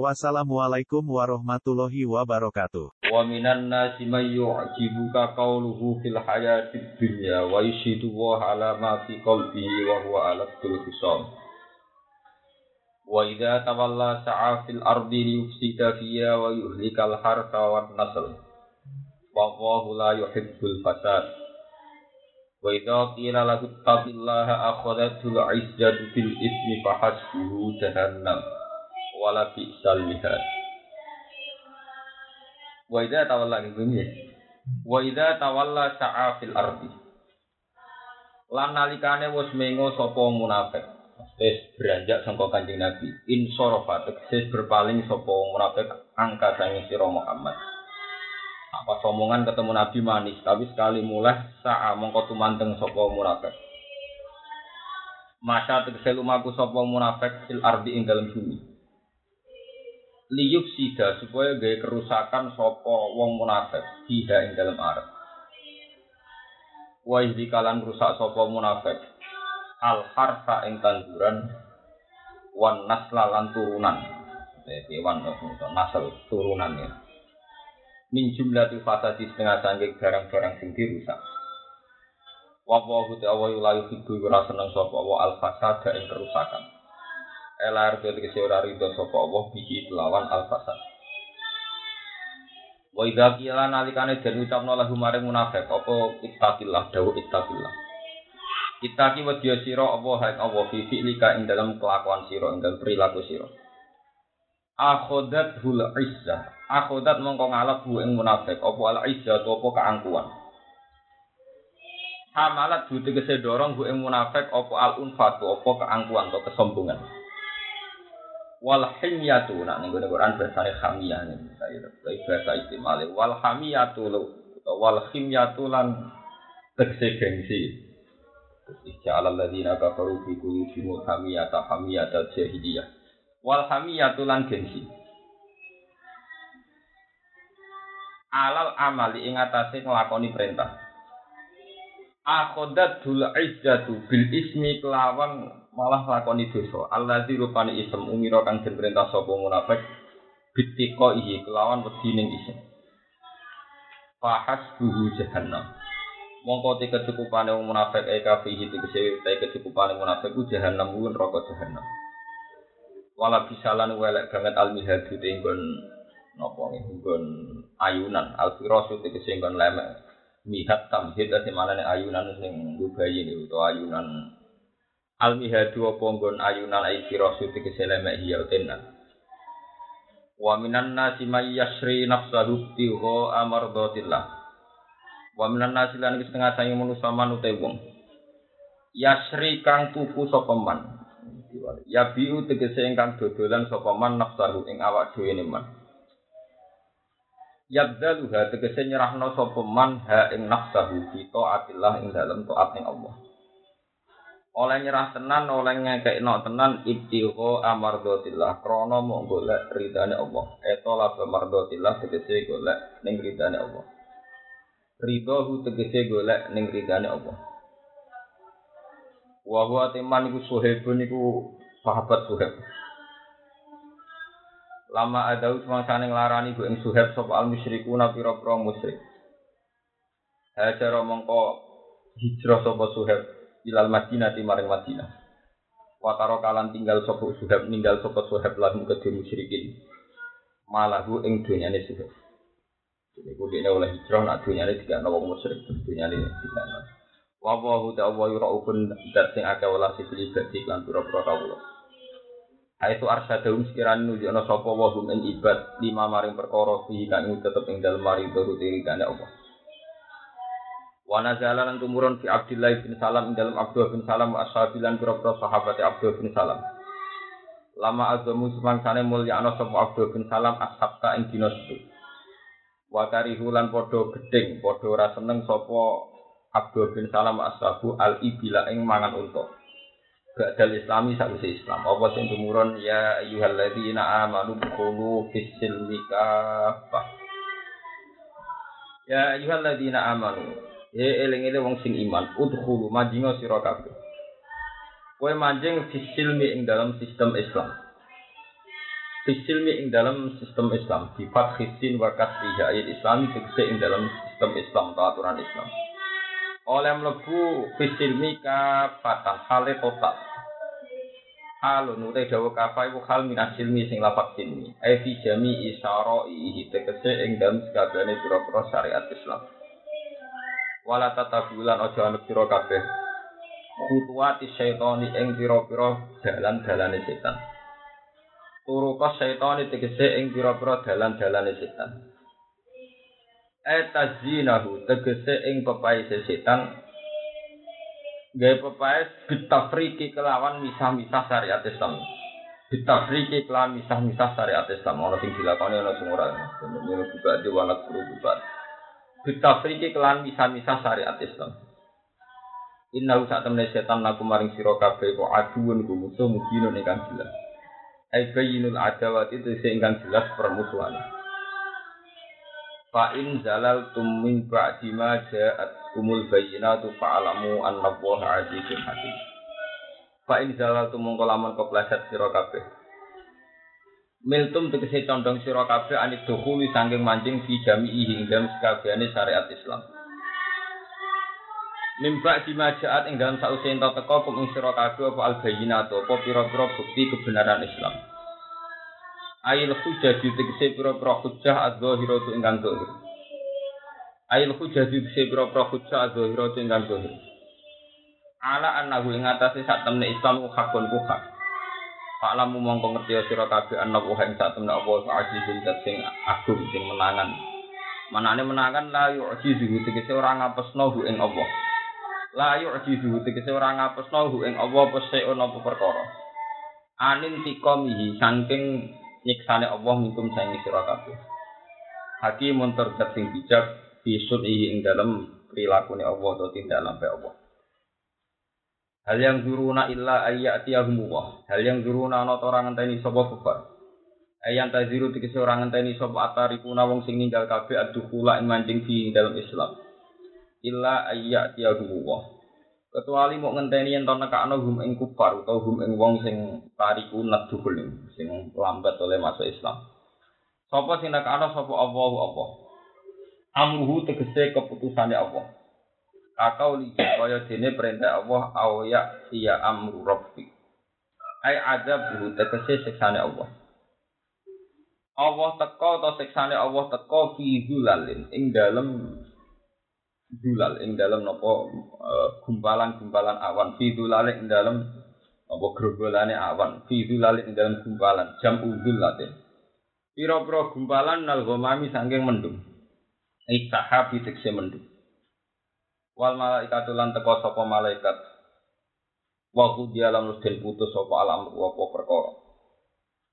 Wassalamualaikum warahmatullahi wabarakatuh. Wa minan nasi may yu'jibuka qawluhu fil hayati dunya wa yashidu wa ala ma fi qalbihi wa huwa ala khisam. Wa idza tawalla sa'a fil ardi yufsida fiha wa yuhlikal harta wan nasl. Wallahu la yuhibbul fasad. Wa idza qila lahu taqillaha akhadhatul 'izzatu fil ithmi fa hasbuhu jahannam wala bi salmihad wa idza tawalla gitu, ngene ya? wa idza tawalla sa'a fil ardi lan nalikane wis mengo sapa munafik Wis beranjak sangka kanjeng Nabi. Insorofa tegese berpaling sapa munafik angka sange sira Muhammad. Nah, Apa somongan ketemu Nabi manis, tapi sekali mulai sa'a mongko tumanteng sapa munafik. Masa tegese lumaku sapa munafik fil ardi ing dalem bumi liyuk sida supaya gaya kerusakan sopo wong munafik tidak ing dalam arab. Wa kalan rusak sopo munafik al harfa ing tanduran wan nasla lan turunan. Jadi wan nasl turunan ya. Min jumlah fasadi setengah sanggik barang-barang sing dirusak. Wa wa hu ta'awa yulayu hidu ora seneng sapa wa al fasada ing kerusakan. Elar dadi kese ora rido sapa Allah bihi lawan al fasad wa idza qila nalikane den ucapno lahu maring munafik apa ittaqillah dawu ittaqillah. Itaki wedya sira apa hae apa fi fi'lika ing dalam kelakuan sira ing dalam perilaku sira. Akhodat hul izzah Akhodat mongko ngalap hu ing munafik apa al izzah apa keangkuhan. Hamalat bu tegese bu ing munafik apa al unfatu apa keangkuhan atau kesombongan wal himyatu nak ning Quran bahasane hamiyah nih saya bahasa istimale. Wal hamiyatu wal himyatu lan tegese gengsi. Ija'al alladzina kafaru fi qulubihim hamiyata hamiyata jahiliyah. Wal hamiyatu lan gengsi. Alal amali ing atase nglakoni perintah. Akhodat dul izzatu bil ismi kelawan malah lakoni dosa. Allazi rupane isem umira kang den perintah sapa munafik bitiko iki kelawan wedi ning isem. Fahas buhu jahannam. Mongko te kecukupane wong munafik e kafihi tegese te kecukupane munafik ku jahannam ku neraka jahannam. Wala bisalan welek banget almihadu te nggon napa nggon ayunan alfirasu tegese nggon lemek. Mihat tamhid ate ayunan sing dubayi utawa ayunan al mihadu apa nggon ayunan ai firasu tegese lemek hiya tenan. Wa minan nasi may yasri nafsahu tiho amardatillah wa minan nasi lan iki setengah sange manusa manute wong. Yasri kang tuku sapa man? Ya biu tegese ingkang dodolan sapa man nafsahu ing awak dhewe man. Yabdaluha tegese nyerahno sapa man ha ing nafsahu fi taatillah ing dalem taat ning Allah oleh nyerah tenan oleh ngekekno tenan ibtiho amardotillah krono mau golek ridane Allah. Eto la amardotillah tegese golek ning ridane Allah. Hu tegese golek ning ridane Allah. Wa huwa teman iku suhebun iku sahabat suheb. Lama ada semangsane nglarani bu ing suheb sapa al musyrikuna pira-pira musyrik. Hajar mongko hijrah sapa suheb ilal Madinah di maring Madinah. Wataro kalan tinggal sopo suhab ninggal sopo suhab lahum kedhe musyrikin. Malahu ing dunyane suhab. Jadi kudine oleh hijrah nak dunyane tiga nawa musyrik dunyane tiga nawa. Wa wa hu ta wa yuraufun dat sing akeh wala sifili gadi lan pira-pira kawula. Aitu arsadahum sekiranya nunjukna sapa wa hum ibad lima maring perkara fi kang tetep ing dalem mari turu tiri Allah. Wa nazala lan tumurun fi Abdullah bin Salam ing dalam Abdullah bin Salam wa ashabilan pira-pira sahabat Abdullah bin Salam. Lama agamu semangsane mulya ana sapa Abdullah bin Salam ashabta ing dina setu. Wa karihulan padha gedeng, padha ora seneng sapa Abdul bin Salam ashabu al ibila ing mangan unta. Ba'dal islami sakwise Islam. Apa sing tumurun ya ayyuhalladzina amanu dukhulu fis silmi. Ya ayyuhalladzina amanu. Ya eling-eling wong sing iman, udkhulu majinga sira kabeh. Kowe manjing fis silmi ing dalam sistem Islam. Fis silmi ing dalam sistem Islam. Sifat khisin wa kasriha ayat Islami tegese ing dalam sistem Islam atau aturan Islam oleh mlebu fisilmi kafatan hale total halun utai dawa kafa iku hal min asilmi sing lapak silmi fi jami isyara ihi tegese ing dalem sakabehane pira-pira syariat Islam wala tatabulan aja anut sira kabeh khutuwati syaitani ing pira-pira dalan-dalane setan Turuka syaitani tegese ing pira-pira dalan-dalane setan etazinahu tegese ing pepai setan gawe pepai bitafriki kelawan misah-misah syariat Islam bitafriki kelawan misah-misah syariat Islam ana sing dilakoni ana sing ora ngono juga di wanak berubah bitafriki kelawan misah-misah syariat Islam Inna sak temne setan laku maring sira kabeh kok aduun ku musuh mungkin ingkang jelas ai bayyinul adawati itu ingkang jelas permusuhan Fa in zalaltum min ba'di ma ja'at kumul bayyinatu fa'alamu anna Allaha 'azizun hakim. Fa in zalaltum mongko lamun kepleset sira kabeh. Miltum tegese condong sira kabeh anit dukhuli saking mancing fi jami'i ing dalem sakabehane syariat Islam. Mimba di majaat ing dalam sause ento teko kum ing sira kabeh apa al bayyinatu apa pira-pira bukti kebenaran Islam. Ail hujah ditegese pira-pira hujah adzahiratu ingkang zahir. Ail hujah ditegese pira-pira hujah adzahiratu ingkang zahir. Ala annahu ing atase sak temne Islam hakun ku hak. Pak lamu mongko ngerti sira kabeh ana wa ing sak temne apa azizun sing agung sing menangan. Manane menangan la yu'jizu tegese ora ngapesno hu ing Allah. La yu'jizu tegese ora ngapesno hu ing apa seon apa perkara. Anin tikomihi saking nyiksane Allah minkum saing sira kabeh. Hakimun terdat sing bijak bisun ing dalam prilakune Allah atau tindak lampe Allah. Hal yang zuruna illa ayyatiyahum Allah. Hal yang zuruna ana ora ngenteni sapa kufar. Ayan taziru tegese ora ngenteni sapa atarikuna wong sing ninggal kabeh adukula ing mancing fi dalam Islam. Illa ayyatiyahum Allah. kecuali mau ngenteni yen to nekakno hum ing kufar utawa hum ing wong sing tariku nadhul sing lambat oleh masuk Islam. Sapa sing nekakno sapa Allah apa? Amruhu tegese keputusane Allah. Kakau li kaya dene perintah Allah au ya iya amru rabbi. Ai azab tegese siksane Allah. Allah teko atau siksane Allah teko fi zulalin ing dalem dulal ing dalam nopo gumpalan-gumpalan awan. Fi dulal ing dalam nopo grogolane awan. Fi dulal ing dalam gumpalan jam udul late. Pira-pira gumpalan nal saking mendung. Istahabi tekse mendung wal malaikat lan teko sapa malaikat. Wa dia lam den putus sapa alam apa perkara.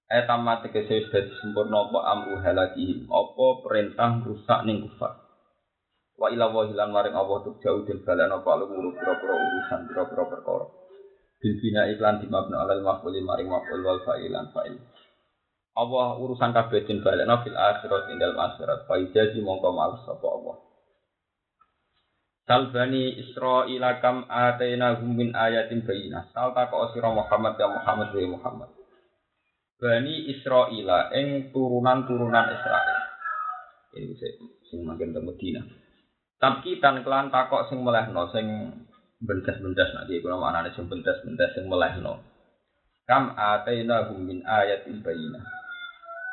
Etama tegese wis dadi sempurna apa amru halaki apa perintah rusak ning kufar. Wa ila wa hilan maring Allah tuk jauh den balana apa lu ngurus pira-pira urusan pira-pira perkara. Bil bina iklan di mabna alal maf'ul maring maf'ul wal fa'ilan fa'il. Allah urusan kabeh den balana fil akhirat ing dalem akhirat. Fa ijazi mongko males sapa Allah Sal bani Israila kam atena hum min ayatin bayinah. Sal tak sira Muhammad ya Muhammad wa Muhammad. Bani Israila ing turunan-turunan Israel. Ini sing makin ke Medina. Tapi tan kelan takok sing melehno sing bendas-bendas nak iki kula maknane sing bendas-bendas sing melehno. Kam atena hum min ayatin bayinah.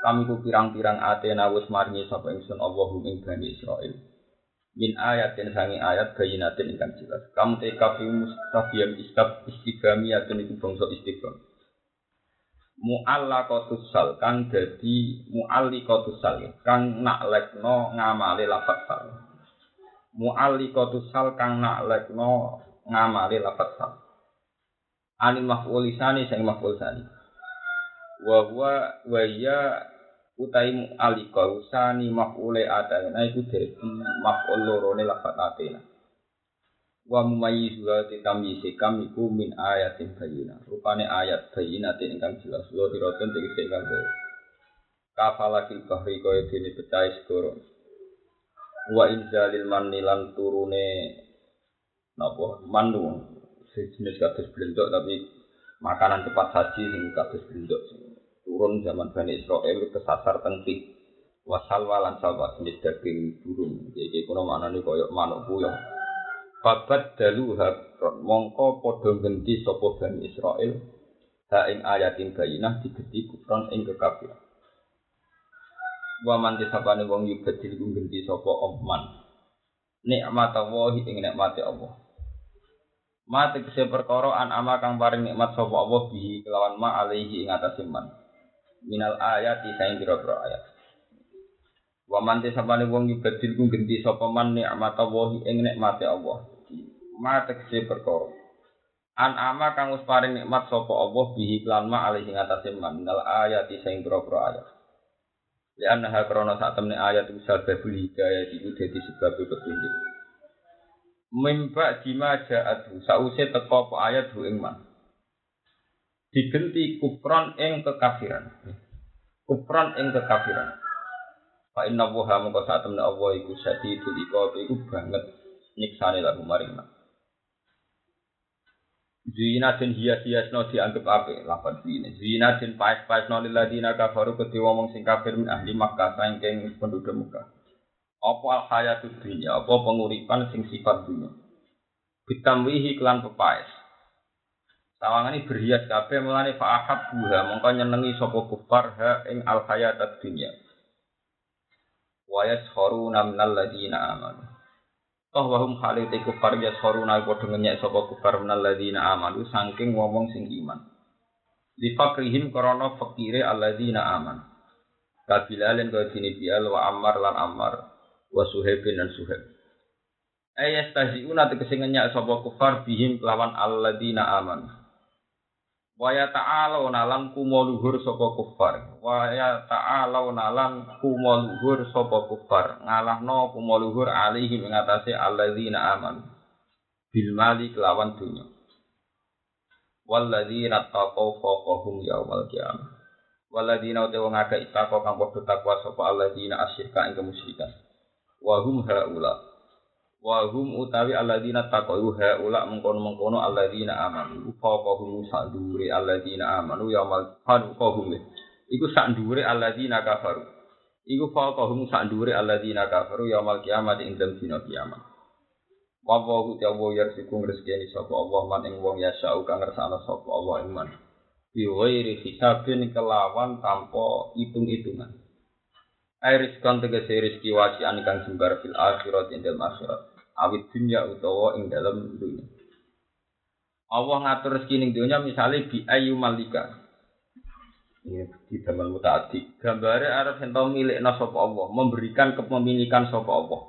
Kami ku pirang-pirang atena wis maringi sapa ingsun Allah hum ing Bani Israil. Min ayatin sangi ayat bayinatin ingkang jelas. Kam teka fi mustafiyam istab istighamiyatun iku bangsa istigham. Mu'allaqatus sal kang dadi mu'alliqatus sal kang naklekno ngamale lafaz sal mu'alliqatu sal kang naklekno ngamali lafat sal anil maf'ul lisani sing maf'ul sani wa huwa wa ya utai alika usani maf'ule atayna iku dadi maf'ul loro ne lafat atena wa mumayyizu wa tamyiz kam iku min ayatin bayyina. Rupane ayat bayyina ingkang jelas. Lo diroten tegese ingkang bae kafalakil bahri kaya dene pecah segoro wa inzalil manni lan turune napa? Mandu sejenis kados blendok tapi makanan cepat saji sing kados blendok turun zaman Bani Israel kesasar tengtik wasal walan salwa jenis daging burung jadi kuno mana nih koyok manuk puyong Babat dalu hakron mongko podo genti sopo bani Israel ha ing ayatin bayinah digeti kufron ing kekafiran. Wa man disapane wong yubadil iku genti sapa omman. Nikmat Allah ing nikmate Allah. Mati kese perkara an ama kang paring nikmat sapa Allah bihi kelawan ma alaihi ing atase man. Minal ayati saing pira-pira ayat. Wa man disapane wong yubadil ku genti sapa man nikmat Allah ing nikmate Allah ma tekse perkara an ama kang wis paring nikmat sapa Allah bihi lan ma alih ing atase manal ayat sing pira-pira ayat Ya anha krana sak temne ayat bisa babul hidayah iku dadi sebab petunjuk. Mimba dima ja'at sause teko ayat hu ing man. Digenti kufran ing kekafiran. Kufran ing kekafiran. Fa inna wa mongko sak temne Allah iku sadidul iqab iku banget nyiksane lagu maring man. Zina den hias-hias no dianggap ape lapan zina. Zina den pais-pais no liladina kafaru kedhi wong sing kafir min ahli Makkah saking penduduk Makkah. Apa al hayatud dunya, apa penguripan sing sifat dunya. Bitamwihi kelan pepais. Sawangane berhias kabeh mulane fa'ahab buha mongko nyenengi sapa kufar ha ing al hayatud dunya. Wa yaskhuruna minal ladina amanu. Toh wahum khalid iku kufar ya soruna padha ngenyek sapa kufar menal ladina amanu saking ngomong sing iman. Di fakrihim krana fakire alladzina aman. Kabilalen kaya dini bial wa ammar lan ammar wa suhaibin dan suhaib. Ayas taziuna tegese ngenyak sapa kufar bihim kelawan alladzina aman. Waya ta'alau nalan kumo luhur sapa kufar. Waya ta'alau nalan kumo luhur sapa kufar. Ngalahno kumo luhur alihi mengatasi alladzina aman. Bil mali kelawan dunya. Walladzina taqaw fawqahum yaumal qiyamah. Walladzina uta wong akeh itaqwa kang padha takwa sapa alladzina asyirka ing kemusyrikan. Wa hum haula wa hum utawi alladzina taqaw haula mengkono-mengkono alladzina amanu. Faqahum sadure alladzina amanu yaumal faqahum iku sak dhuwure alladzina kafaru. Iku faqahum sak dhuwure alladzina kafaru yaumal kiamat ing dalem dina kiamat. Wa wa utawa yarsiku rezekine sapa Allah man ing wong yasau kang ngersakno sapa Allah iman. Bi ghairi hisabin kelawan tanpa hitung-hitungan. Airis kan tegese rezeki wasian kang jembar fil akhirat ing dalem akhirat awit dunya utawa ing dalam dunya. Allah ngatur rezeki ning dunya misale bi ayu malika. Ini di dalam mutaati. Gambare arep ento milikna sapa Allah, memberikan kepemilikan sapa Allah.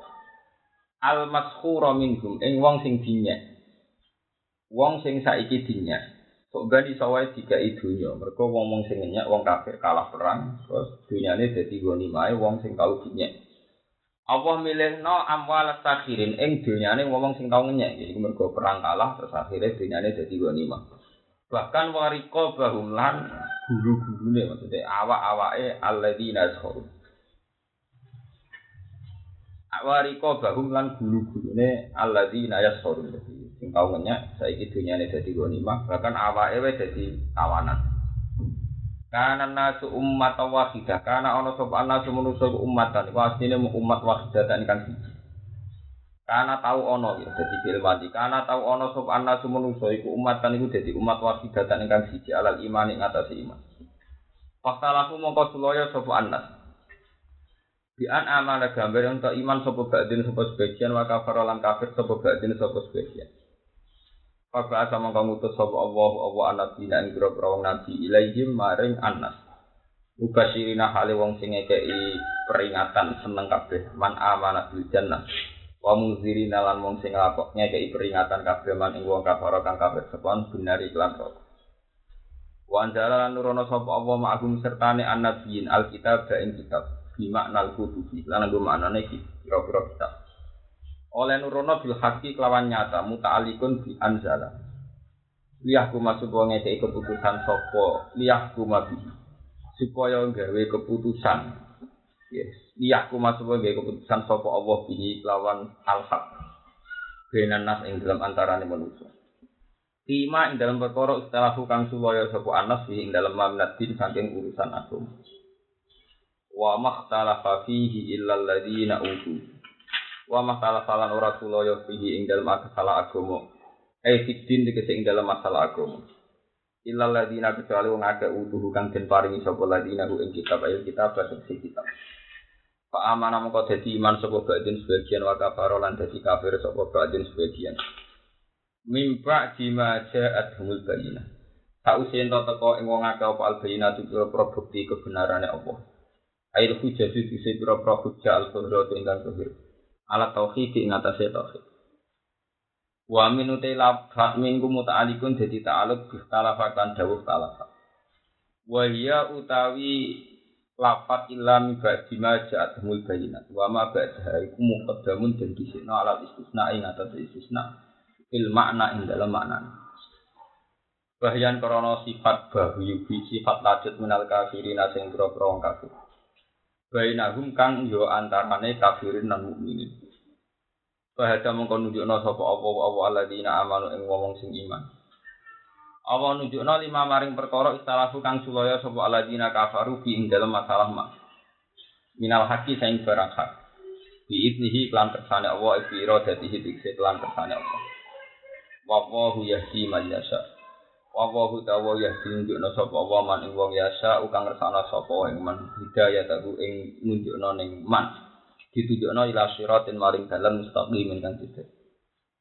Al maskhura minhum ing wong sing dinyek. Wong sing saiki dinyek. Kok gak iso wae dikai dunya. Mergo wong-wong sing nyek wong kafir kalah perang, terus dunyane dadi goni mae wong sing tau dinyek. Allah milihno amwal sakhirin ing dunyane ngomong sing tau ngenyek iku mergo perang kalah terus akhirnya dunyane dadi ghanimah. Bahkan wariko bahum lan guru-gurune maksudnya awak-awake alladzina yazhuru. Wariko bahum lan guru-gurune alladzina yazhuru. Sing tau ngenyek saiki dunyane dadi ghanimah bahkan awake wis dadi tawanan. Kana nasu ummat wahidah. Kana ana sapa nasu manusa ummatan. Iku asline umat wahidah dan kan siji. Kana tau ana ya dadi fil mati. Kana tau ana sapa nasu manusa iku ummatan iku dadi umat wahidah dan kan siji alal iman ing atas iman. Faktalaku mongko sulaya sapa anas. An amana gambar untuk iman sapa badin sapa sebagian wa kafir kafir sapa badin sapa sebagian. Faka asa mangka ngutus sapa Allah apa anabi ing grobro wong nabi ilaihim maring anas. Uga sirina hale wong sing ngekeki peringatan seneng kabeh man amanah bil jannah. Wa muzirina lan wong sing nglakok ngekeki peringatan kabeh man ing wong kafir kang kafir sepon benar iklan rokok. Wa anzala lan nurono sapa Allah ma'hum sertane annabiyyin alkitab ing kitab bi makna al-kutubi lan nggo maknane iki pira-pira kitab. Oleh nurono bil haqqi kelawan nyata muta'alikun bi anzala. Liyahku masuk wong ngekei keputusan sapa liyahku mabi. Supaya gawe keputusan. Yes. Liyahku masuk wong gawe keputusan sapa Allah bihi kelawan al-haq. Benan nas ing dalam antarane manusia. Lima ing dalam perkara istilahu kang sulaya sapa anas ing dalam maminat din saking urusan agama. Wa makhtalafa fihi illa alladziina utu. Wa makhtalafa lan ora sulaya fihi ing dalam masalah agama. Eh fitin dikese ing dalam masalah agama. Illa alladziina kecuali wong akeh utuh kang den paringi sapa alladziina ing kitab ayat kitab bahasa kitab. Pak amanah mengko dadi iman sapa badin sebagian wa kafaro lan kafir sapa badin sebagian mimba jima ja'at humul bayina. Sause ento teko ing wong akeh apa al bayina pira bukti kebenarane apa. Ail hujjah dise pira-pira hujjah al qudrat ingkang zahir. Ala tauhid ing atase tauhid. Wa minute lafat minggu muta'alikun dadi ta'aluk bi talafakan dawuh talafat. Wa hiya utawi lafat ilam ba'di ma ja'at humul bayinat. Wa ma ba'daha iku muqaddamun dan disikna ala istisna ing atase istisna il makna ing dalam makna. Bahyan krono sifat bahu yubi sifat lajut minal kafirin sing boro-boro kafir. Bainahum kang yo antarane kafirin lan mukminin. Bahada mongko nunjukno sapa apa apa alladzina amanu ing wong sing iman. Allah nunjukno lima maring perkara istalahu kang sulaya sapa alladzina kafaru fi ing dalam masalah mak. Minal haki sing barang hak. Bi idnihi klan kersane Allah ibi iradatihi dikse klan kersane Allah. Wallahu yahdi man yasha. Wallahu tawa yahdi nunjukna sapa wa man ing wong yasha ukang ngersana sapa ing man hidayah tahu ing nunjukna ning man. Ditunjukna ila siratin maring dalan mustaqim ingkang tidak.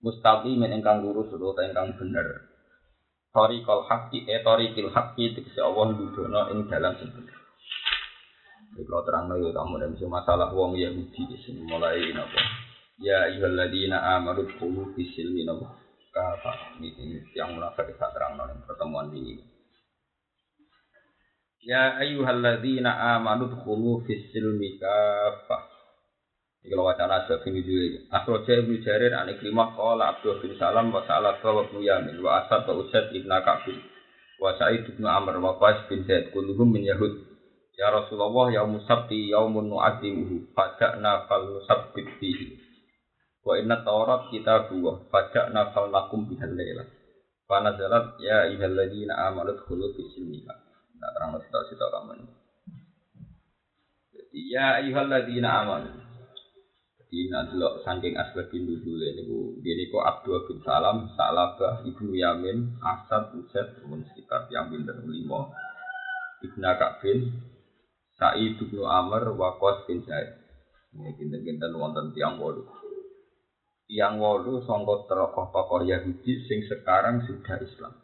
Mustaqim ingkang lurus utawa ingkang bener. Tariqal haqqi e tariqil haqqi tegese Allah nunjukna ing dalan sing bener. Kalau terang lagi kamu dan masalah wong Yahudi sing mulai napa. Ya ayyuhalladzina amanu qulu fi silmi napa kafah. Ini, yang munafik kita terang dalam pertemuan ini. Ya ayyuhalladzina amanu dkhulu fis silmi kafah. Iki wacana sebab ini dulu. Akhroja Ibnu Jarir an Ikrimah qala Abdul bin Salam wa sa'ala wa ibnu Yamin wa Asad wa Usaid ibn Ka'bin wa Sa'id ibn Amr wa Qais bin Zaid kulluhum min Yahud. Ya Rasulullah yaumus sabti yaumun nu'adzimuhu fada'na fal nusabbit fihi. Wa inna taurat kita buah Fajak nafal lakum bihal layla Fana zalat ya ihalladzina amanu dkhulu fi silmiha Nah terang cerita-cerita kamu ini Jadi ya ihalladzina amanu. Jadi nanti lo saking asbabin dulu ini Ini kok Abdul bin Salam Salabah Ibnu Yamin Asad Uset Temen sekitar yang pinter lima. Ibnu Ka'bin Sa'id bin Amr Wakos bin Zaid. Ini kinten-kinten wonten tiang waduh yang wolu songkot tokoh-tokoh Yahudi sing sekarang sudah Islam.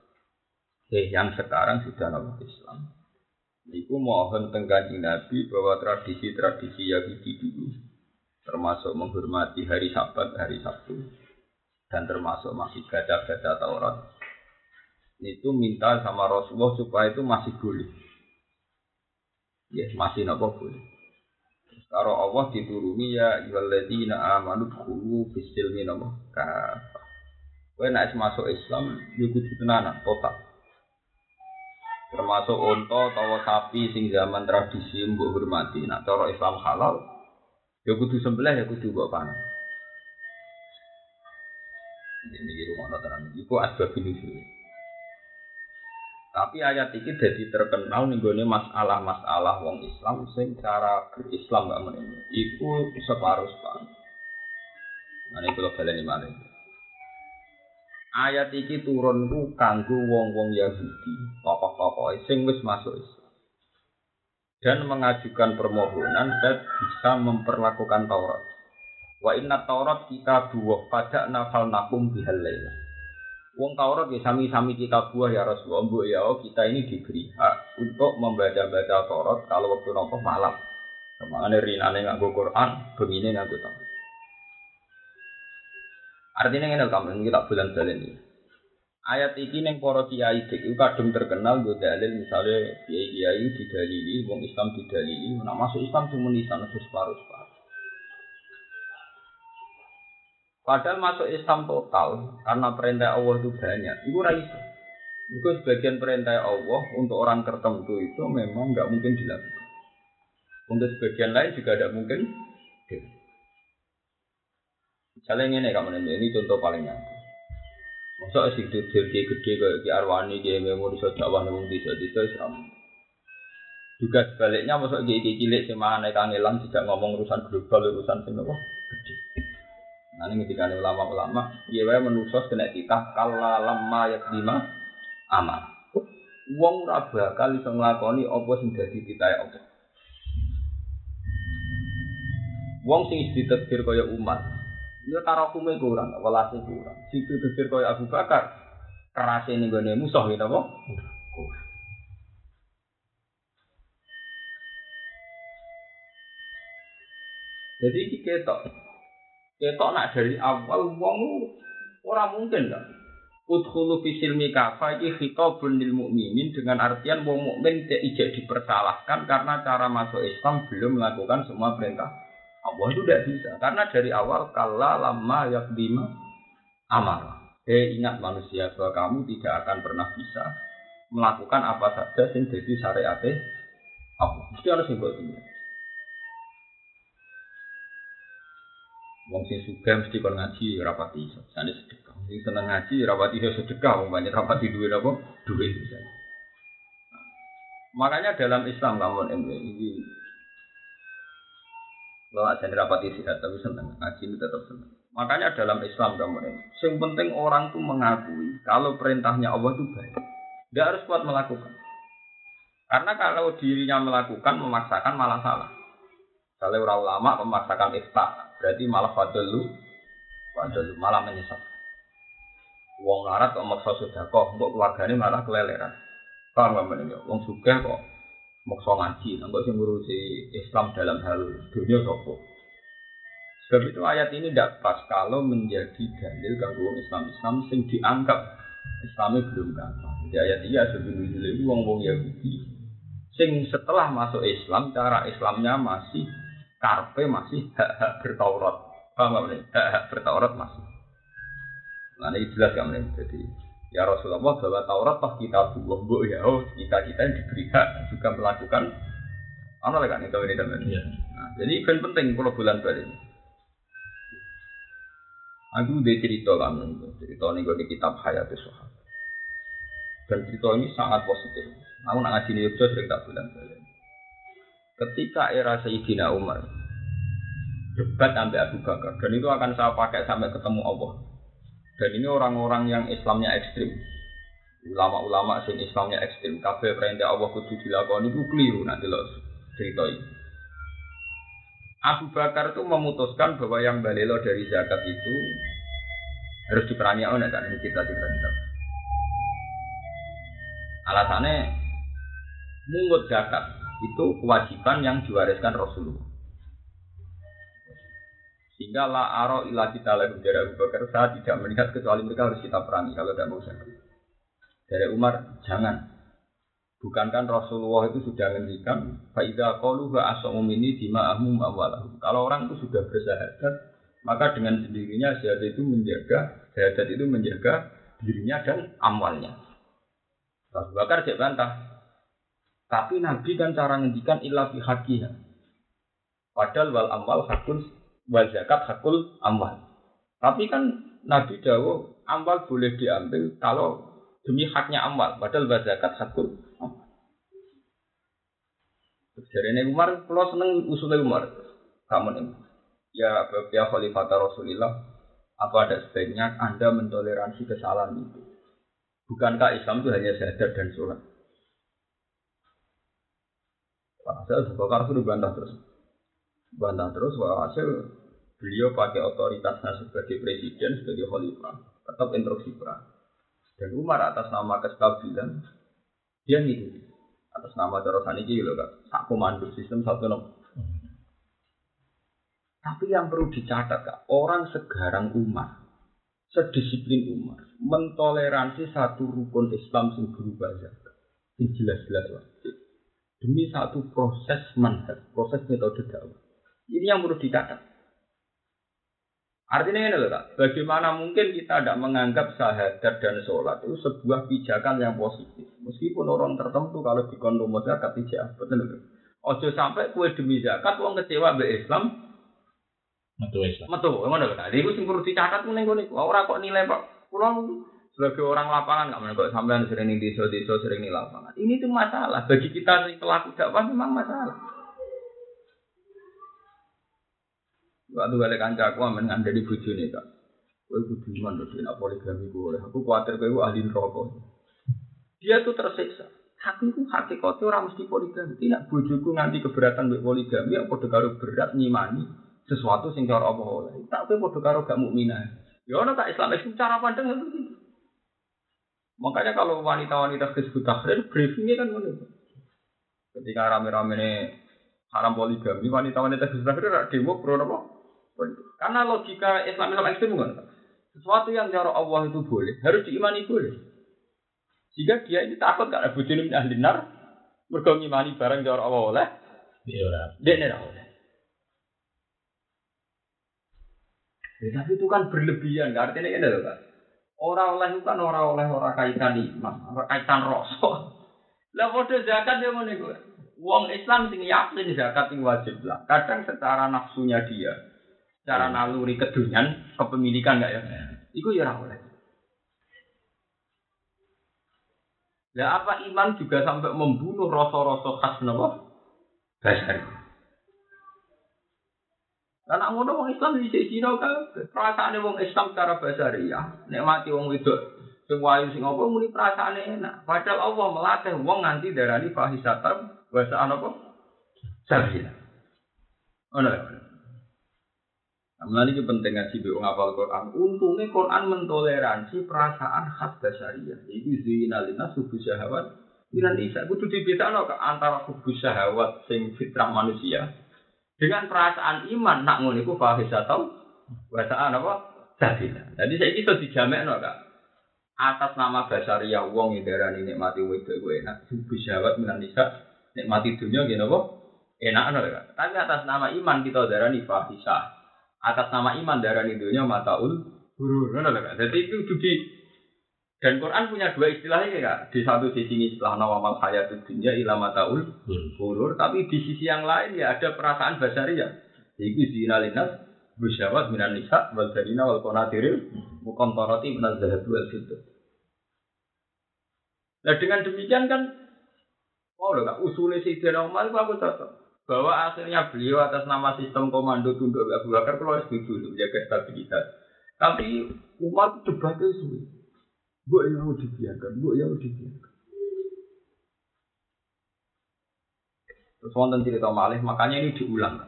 Eh, yang sekarang sudah nama Islam. Iku mohon tengganjing Nabi bahwa tradisi-tradisi Yahudi dulu, termasuk menghormati hari Sabat, hari Sabtu, dan termasuk masih baca-baca Taurat, itu minta sama Rasulullah supaya itu masih boleh. Ya, yes, masih nopo boleh. Karo Allah dituruni ya ayyuhalladzina amanu dkhulu fis silmi nama kafah. Kowe nek masuk Islam yo kudu tenanan total. Termasuk unta utawa sapi sing zaman tradisi mbok hormati. Nak cara Islam halal yo kudu sembelih ya kudu mbok pangan. Ini rumah tenan. Iku asbab ini tapi ayat ini jadi terkenal nih gue masalah-masalah wong Islam sing cara berislam gak menemu. Iku separuh separuh. Nah ini kalau kalian ini Ayat ini turun ku kanggu wong-wong Yahudi, tokoh-tokoh sing wis masuk Islam. Dan mengajukan permohonan dan bisa memperlakukan Taurat. Wa inna Taurat kita buah pada nafal nakum bihalailah. Wong Taurat ya sami-sami kita buah ya Rasulullah. Bu ya oh, kita ini diberi hak untuk membaca-baca Taurat kalau waktu nopo malam. Ke mana rinane nganggo Quran, begini nganggo Taurat. Artinya ini kamu ini kita bulan bulan ini. Ayat iki ning para kiai itu kadung terkenal go dalil misalnya kiai kiai didalili, wong Islam didalili, nak masuk Islam cuma nisan terus separuh separuh. Padahal masuk Islam total karena perintah Allah itu banyak, itu raisa. Itu sebagian perintah Allah untuk orang tertentu itu memang nggak mungkin dilakukan. Untuk sebagian lain juga tidak mungkin. Misalnya ini kamu ini contoh paling nyata. Masa sing duduk gede kayak Ki Arwani, Ki Memo iso dakwah nang desa-desa Islam. Juga sebaliknya masa Ki Ki cilik sing mangan kangelan tidak ngomong urusan global urusan apa ini ketika ulama-ulama, iya wae menusos kena kita kala lama ya lima amal. Wong ora bakal iso nglakoni apa sing dadi titahe Allah. Wong sing ditakdir kaya umat, Ya tarakume kurang, welase kurang. Situ dhewe kaya Abu Bakar. Kerase ning gone musuh ya apa? Jadi iki ketok. Ketok nak dari awal wong ora mungkin kan. Udkhulu fi silmi kafa iki khitabun lil mukminin dengan artian wong mukmin tidak dipersalahkan karena cara masuk Islam belum melakukan semua perintah Allah itu tidak bisa karena dari awal kala lama yakdima amal. Eh ingat manusia bahwa kamu tidak akan pernah bisa melakukan apa saja sing jadi syariat Allah. Mesti harus yang ini. Wong sing suka mesti kon ngaji rapati iso. Sane sedekah. Sing seneng ngaji rapati iso sedekah, wong banyak rapati duit apa? Duit misalnya. Makanya dalam Islam kamu ini kalau aja rapati sihat tapi senang ngaji ini tetap senang. Makanya dalam Islam kamu yang penting orang tuh mengakui kalau perintahnya Allah itu baik. Dia harus kuat melakukan. Karena kalau dirinya melakukan memaksakan malah salah. Kalau orang ulama memaksakan ikhta, berarti malah fadlu, fadlu malah menyesat. Wong larat kok maksa kok, untuk keluarganya malah keleleran. Paham nggak Wong suka kok maksa ngaji, nggak sih ngurusi Islam dalam hal dunia sopo. Sebab itu ayat ini tidak pas kalau menjadi dalil gangguan Islam Islam sing dianggap Islamnya belum gampang. Jadi ayat ini ada dulu wong wong Yahudi. Sing setelah masuk Islam, cara Islamnya masih karpe masih hak hak bertaurat. Paham nggak Hak hak bertaurat masih. Nah ini jelas kan Jadi Ya Rasulullah bahwa Taurat pas kita buah bu ya oh kita kita yang diberi hak juga melakukan apa lagi kan itu ini dan ya. nah, jadi kan penting kalau bulan balik. Aku udah cerita kan cerita ini gue di kitab Hayat Sahabat dan cerita ini sangat positif. Aku nak ngaji nih sering tak bulan balik. Ketika era Sayyidina Umar debat sampai Abu Bakar dan itu akan saya pakai sampai ketemu Allah dan ini orang-orang yang Islamnya ekstrim. Ulama-ulama sing Islamnya ekstrim. Kabeh perintah Allah kudu dilakoni itu keliru nanti loh cerita ini. Abu Bakar itu memutuskan bahwa yang balelo dari zakat itu harus diperangi oleh kan ini kita kita kita. Alasannya mungut zakat itu kewajiban yang diwariskan Rasulullah. Sehingga la aro ilah kita lagi dari Abu Bakar saya tidak melihat kecuali mereka harus kita perangi kalau tidak mau sakit. Dari Umar jangan. Bukankah Rasulullah itu sudah ngendikan faida qalu wa asamu ini dima'ahum awalahu. Kalau orang itu sudah bersahadat, maka dengan sendirinya syahadat itu menjaga syahadat itu menjaga dirinya dan amalnya. Abu Bakar cek bantah. Tapi Nabi kan cara ngendikan ilah fi Padahal wal amal hakun wal zakat hakul amwal. Tapi kan Nabi Dawo amwal boleh diambil kalau demi haknya amwal, padahal wal zakat hakul amwal. Ini Umar, kalau seneng usulnya Umar, kamu nih, ya ya Khalifah Rasulullah, apa ada sebaiknya Anda mentoleransi kesalahan itu? Bukankah Islam itu hanya sadar dan sholat? Pak Hasil Abu Bakar itu dibantah terus. Bantah terus, hasil beliau pakai otoritasnya sebagai presiden, sebagai khalifah, tetap instruksi perang. Dan Umar atas nama kestabilan, dia ngikuti. Atas nama terusan ini loh kak, sak komando sistem satu nomor. Tapi yang perlu dicatat kak, orang segarang Umar, sedisiplin Umar mentoleransi satu rukun Islam sing berubah zakat. Sing jelas-jelas wajib. Demi satu proses manhaj, proses metode dakwah. Ini yang perlu dicatat. Artinya ini loh, bagaimana mungkin kita tidak menganggap syahadat dan sholat itu sebuah pijakan yang positif. Meskipun orang tertentu kalau di kondom zakat tidak, betul betul. Ojo sampai kue demi zakat, uang kecewa be Islam. Metu Islam. Metu, ngono lho. Jadi itu sing perlu dicatat ning ngene. Ora kok nilai Pak. Pulang sebagai orang lapangan nggak kok sampean sering di desa-desa sering di lapangan. Ini tuh masalah bagi kita yang pelaku dakwah memang masalah. Waktu balik kanca aku amen ngandani bojone kak. Kowe kudu iman to nek poligami gue. Aku kuatir kowe ahli rokok. Dia tuh tersiksa. Hak itu hakikatnya orang mesti poligami. Tidak bojoku nganti keberatan mbek poligami apa padha karo berat nyimani sesuatu sing cara apa oleh. Tak padha karo gak mukminah. Ya ono tak Islam itu cara pandang itu gitu. Makanya kalau wanita-wanita disebut tahrir, briefingnya kan ngono. Ketika rame-rame haram poligami, wanita-wanita disebut tahrir demo pro apa? Karena logika Islam Islam ekstrem kan. Sesuatu yang cara Allah itu boleh, harus diimani boleh. Jika dia ini takut gak ada bujuni min ahli nar, mergo ngimani barang cara Allah oleh, Iya ora. dia ini oleh. Ya, tapi itu kan berlebihan, gak artinya ini loh kan. Orang oleh itu kan orang oleh orang kaitan iman, orang kaitan rosok. Lah bodoh zakat dia mau nih Wong Islam sing yakin zakat yang wajib lah. Kadang secara nafsunya dia, secara naluri kedunian, kepemilikan enggak ya? Iku ya ora oleh. Ya apa iman juga sampai membunuh rasa-rasa khas napa? Karena ngono wong Islam sisi kan perasaane wong Islam secara basariah, nek mati wong wedok sing wayu sing apa muni perasaane enak. Padahal Allah melatih wong nganti darani fahisatan bahasa apa? Sabila. Ono lho. Mulane iki penting ngaji mbek wong hafal Quran. Untungnya Quran mentoleransi perasaan khas basariah. Iku zinalina subuh syahwat Minan isa kudu dibedakno antara hubus syahwat sing fitrah manusia dengan perasaan iman nak ngono iku fahisatau bahasaan apa? Sabila. Jadi saya itu dijamekno Kak. Atas nama basaria wong yang darani nikmati wedok gue enak, subuh syahwat minan nisa nikmati dunia gitu apa? Enak no, Kak. Tapi atas nama iman kita darani fahisah. Atas nama iman darani dunia mataul hurur. Ngono Kak. Jadi itu di dan Quran punya dua istilah ini kak. Di satu sisi ini istilah nawamal hayat dunia ilama taul hulur, tapi di sisi yang lain ya ada perasaan basari ya. Iku zina linas musyawat minan nisa wal darina wal konatiril mukontoroti minaz zahab wal fitur. Nah dengan demikian kan, oh loh usulnya si Umar itu aku cocok. Bahwa akhirnya beliau atas nama sistem komando tunduk Abu Bakar kalau setuju untuk menjaga stabilitas. Tapi Umar itu debatnya sulit. Bu yang mau dibiarkan, bu yang mau dibiarkan. Terus wonten cerita malih, makanya ini diulang.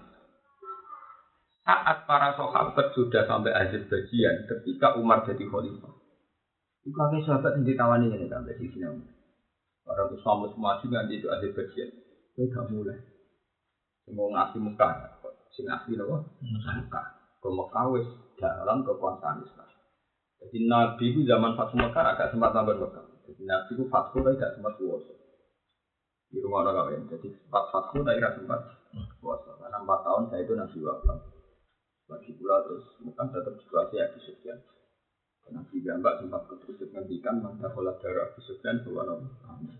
Saat para sahabat sudah sampai bagian, ketika Umar jadi khalifah, itu kakek sahabat yang ditawani ini sampai di sini. Para Islam semua juga nanti itu bagian, Saya gak mulai. Mau ngasih muka, sing ngasih nopo, muka. Ke Mekah wis dalam kekuasaan Islam. Jadi Nabi itu zaman Fathu Mekah agak sempat tambah Mekah. Jadi Nabi itu Fathu tapi agak sempat puasa. Di rumah orang kawin. Jadi sempat Fathu tapi agak sempat puasa. Karena empat tahun saya itu Nabi wafat. Lagi pula terus Mekah tetap situasi Abu Sufyan. Nabi Gambak sempat keterusuk ngendikan maka pola darah Abu Sufyan bahwa Nabi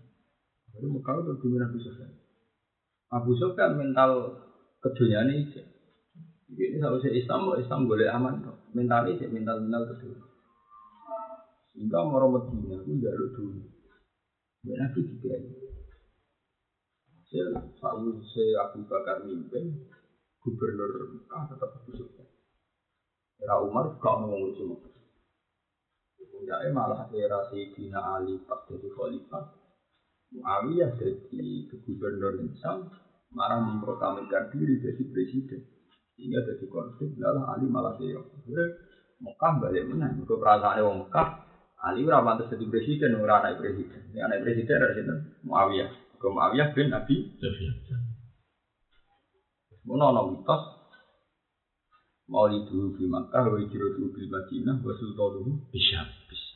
Jadi Mekah itu lebih Abu Sufyan. Abu Sufyan mental keduniaan ini. Jadi ini seharusnya Islam, Islam boleh aman. Mental ini, mental mental kedua. Sehingga mau Medina itu jaluk dulu. Ya Nabi juga. Saya tahu saya Abu Bakar mimpin gubernur Mekah tetap busuk. Era Umar gak mau ngurus Mekah. Malah era Sayyidina Ali pas jadi khalifah. Muawiyah jadi gubernur Islam marah memproklamirkan diri jadi presiden. Sehingga jadi konflik, lalu Ali malah saya. Mekah balik menang. Itu perasaan orang Mekah Ali ora pantes jadi presiden, ora anak presiden. Ya anak presiden ada sinten? Muawiyah. Ke Muawiyah bin Abi Sufyan. Mono ana mitos Maulidu bil Makkah wa hijratu bil Madinah wa sultanuhu Bisa. Bisa.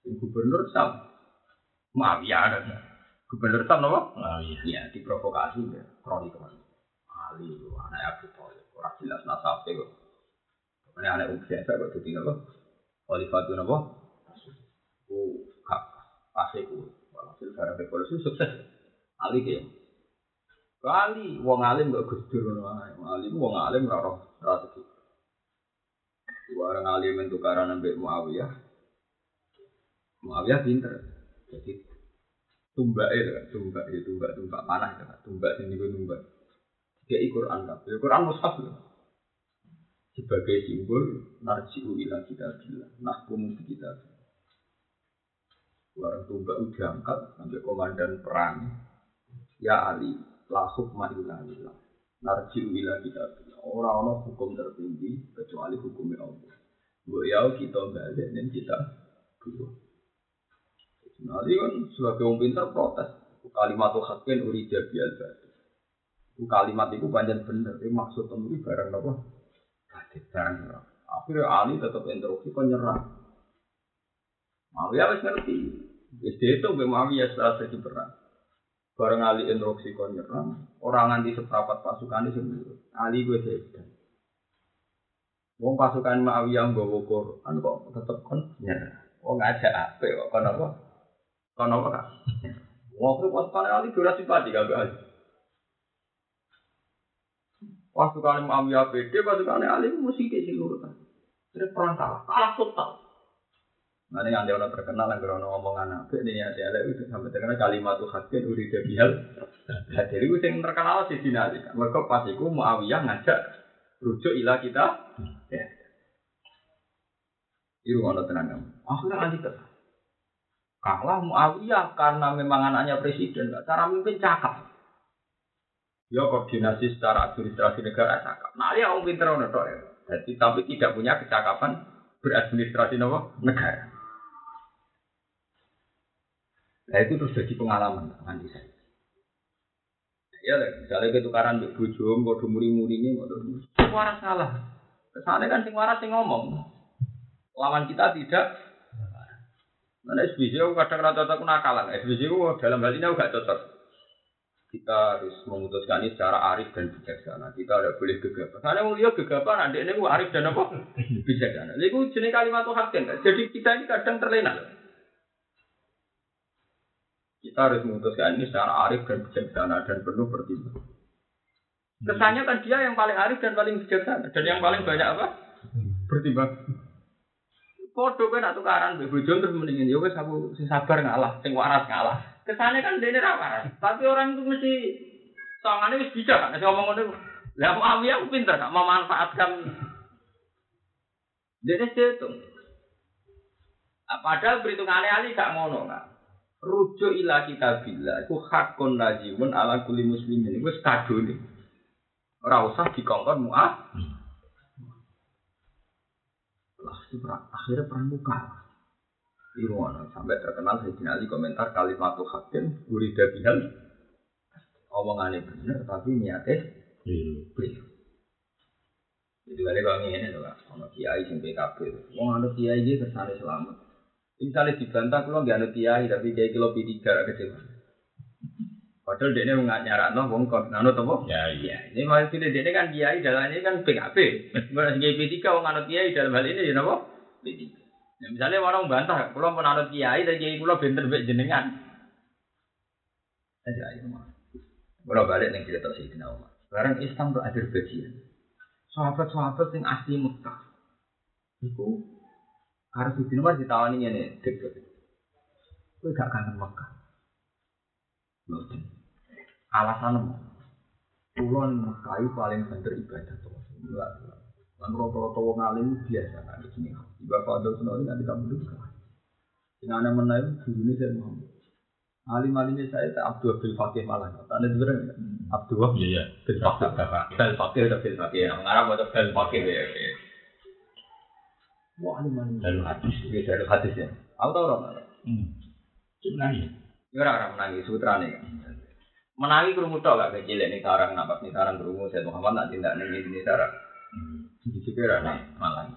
Sing gubernur Sam. Muawiyah ada. Gubernur Sam apa? Oh iya. Diprovokasi ya. Kroni ke mana? Ali, anak Abu Thalib. Orang jelas nasabnya kok. Ini anak Ubi kok jadi apa? Khalifatun apa? Kak. Pasti ku. Walhasil barang revolusi sukses. Ali dia. Kali, wong alim gak gusdur. Wong alim wong alim ora roh strategi. Orang alim itu karena ambek Muawiyah. Muawiyah pinter. Jadi tumbak itu kan, tumbak itu tumbak tumbak panah itu kan, tumbak sini gue tumbak. Dia Quran kan, ya Quran mushaf loh. Sebagai simbol narjiu ila kita bilang, nahkum kita. Orang tumbak udah angkat sampai komandan perang. Ya Ali, la hukma illa lillah. Narjiu ila kita bilang. Orang-orang hukum tertinggi kecuali hukumnya Allah. Gue ya kita balik dan kita dua. Ali kan sebagai orang pinter protes. Kalimat tuh hakin uri jadi Itu kalimat itu panjang bener. Itu maksud temen barang apa? Hadis barang? Akhirnya Ali tetap instruksi kon nyerang. Muawiyah wis ngerti. Wis itu be Muawiyah setelah terjadi perang. Bareng Ali instruksi kon nyerang, orang nganti seprapat pasukan itu sendiri. Ali gue sedan. Wong pasukan Muawiyah nggawa Quran kok tetep kon nyerang. Wong ngajak apa kok kon apa? Kon apa kak? Waktu pasukan Ali durasi padi gak Ali. Pasukan Muawiyah pede, pasukan Ali mesti ke sini urutan. Terus perang kalah, kalah total. Nah ini nanti orang terkenal yang orang ngomongan apa ini ya dia itu sampai terkenal kalimat tuh hakin udah jadi hal. Nah, jadi itu yang terkenal di sini aja. Mereka pas itu Muawiyah ngajak rujuk ilah kita. Ya. Itu orang tenang. Akhirnya nanti kalah. Kalah Muawiyah karena memang anaknya presiden, cara mimpin cakap. Ya koordinasi secara administrasi negara cakap. Nah dia orang pinter ya. Jadi tapi tidak punya kecakapan beradministrasi negara. Nah itu terus jadi pengalaman nanti saya. Ya misalnya ketukaran di bojo, mau muri-murinya, mau waras salah. Kesannya kan sing waras sing ngomong. Lawan kita tidak. Mana SBC kadang rata cocok nakalan. SBC dalam hal ini aku gak cocok. Kita harus memutuskan ini secara arif dan bijaksana. Kita tidak boleh gegabah. Karena mau lihat gegabah, nanti ini arif dan apa? bijaksana. Itu jenis kalimat Tuhan kan. Jadi kita ini kadang terlena. Kita harus memutuskan ini secara arif dan bijaksana dan penuh pertimbangan. Kesannya kan dia yang paling arif dan paling bijaksana dan yang paling banyak apa? Bertimbang. Podo kan atau karan bojo terus mendingin ya wis aku sing sabar ngalah, sing waras ngalah. Kesannya kan dene ra waras, tapi orang itu mesti sangane wis bijak kan ngomong ngono. Lah Muawiyah aku pinter gak memanfaatkan dene setung. Padahal perhitungannya Ali gak ngono kan rujuk ila kita bila itu hakun lazimun ala kuli muslimin. Itu kado nih ora usah dikongkon muah. Lah akhirnya perang muka Iwan sampai terkenal Sayyidina Ali komentar kalimat hakim urida bihal. Omongannya bener tapi niatnya Keliru. Jadi kali kalau ini loh, sama kiai sing PKB, mau ada kiai dia kesannya selamat. Misalnya dibantah kalau nggak ada kiai tapi kiai kilo P tiga kecil. Padahal dia ini nggak no, wong kon nganut apa? Ya iya. Ini maksudnya dia ini kan kiai dalam ini kan PKB. Bukan kiai P tiga wong nganut kiai dalam hal ini ya apa? P tiga. Ya, misalnya orang bantah, kalau mau nganut kiai dan kiai kulo benter bek jenengan. Aja ayo mah. Kalau balik nih cerita sih kenal mah. Sekarang Islam tuh ada bagian. Sahabat-sahabat yang asli Mekah. Itu harus di nomor ditawani ini deket. Gue gak kangen Mekah. Alasan mau. Kulon Mekah itu paling bener ibadah tuh. Enggak. Kan rata-rata wong alim biasa kan di sini. Ibadah Fadl Senori nanti kamu dulu. Yang aneh menaik guru ini saya Muhammad. Alim alimnya saya tak Abdul Abdul Fakih malah. Tanda sebenarnya Abdul Iya iya. Abdul Fakih. Abdul Fakih Abdul Fakih. Mengarah buat Abdul Fakih ya. Wah, alim alim. Lalu hadis. Iya, dari hadis ya. Aku tahu orang. Hmm. Cuma nangis. Ya ora ora menangi sutra nih. Menangi kerungu tok gak kecil ini sarang napas nih sarang kerungu saya Muhammad nak tindak nih ini sarang. Hmm. Di juga rana malang.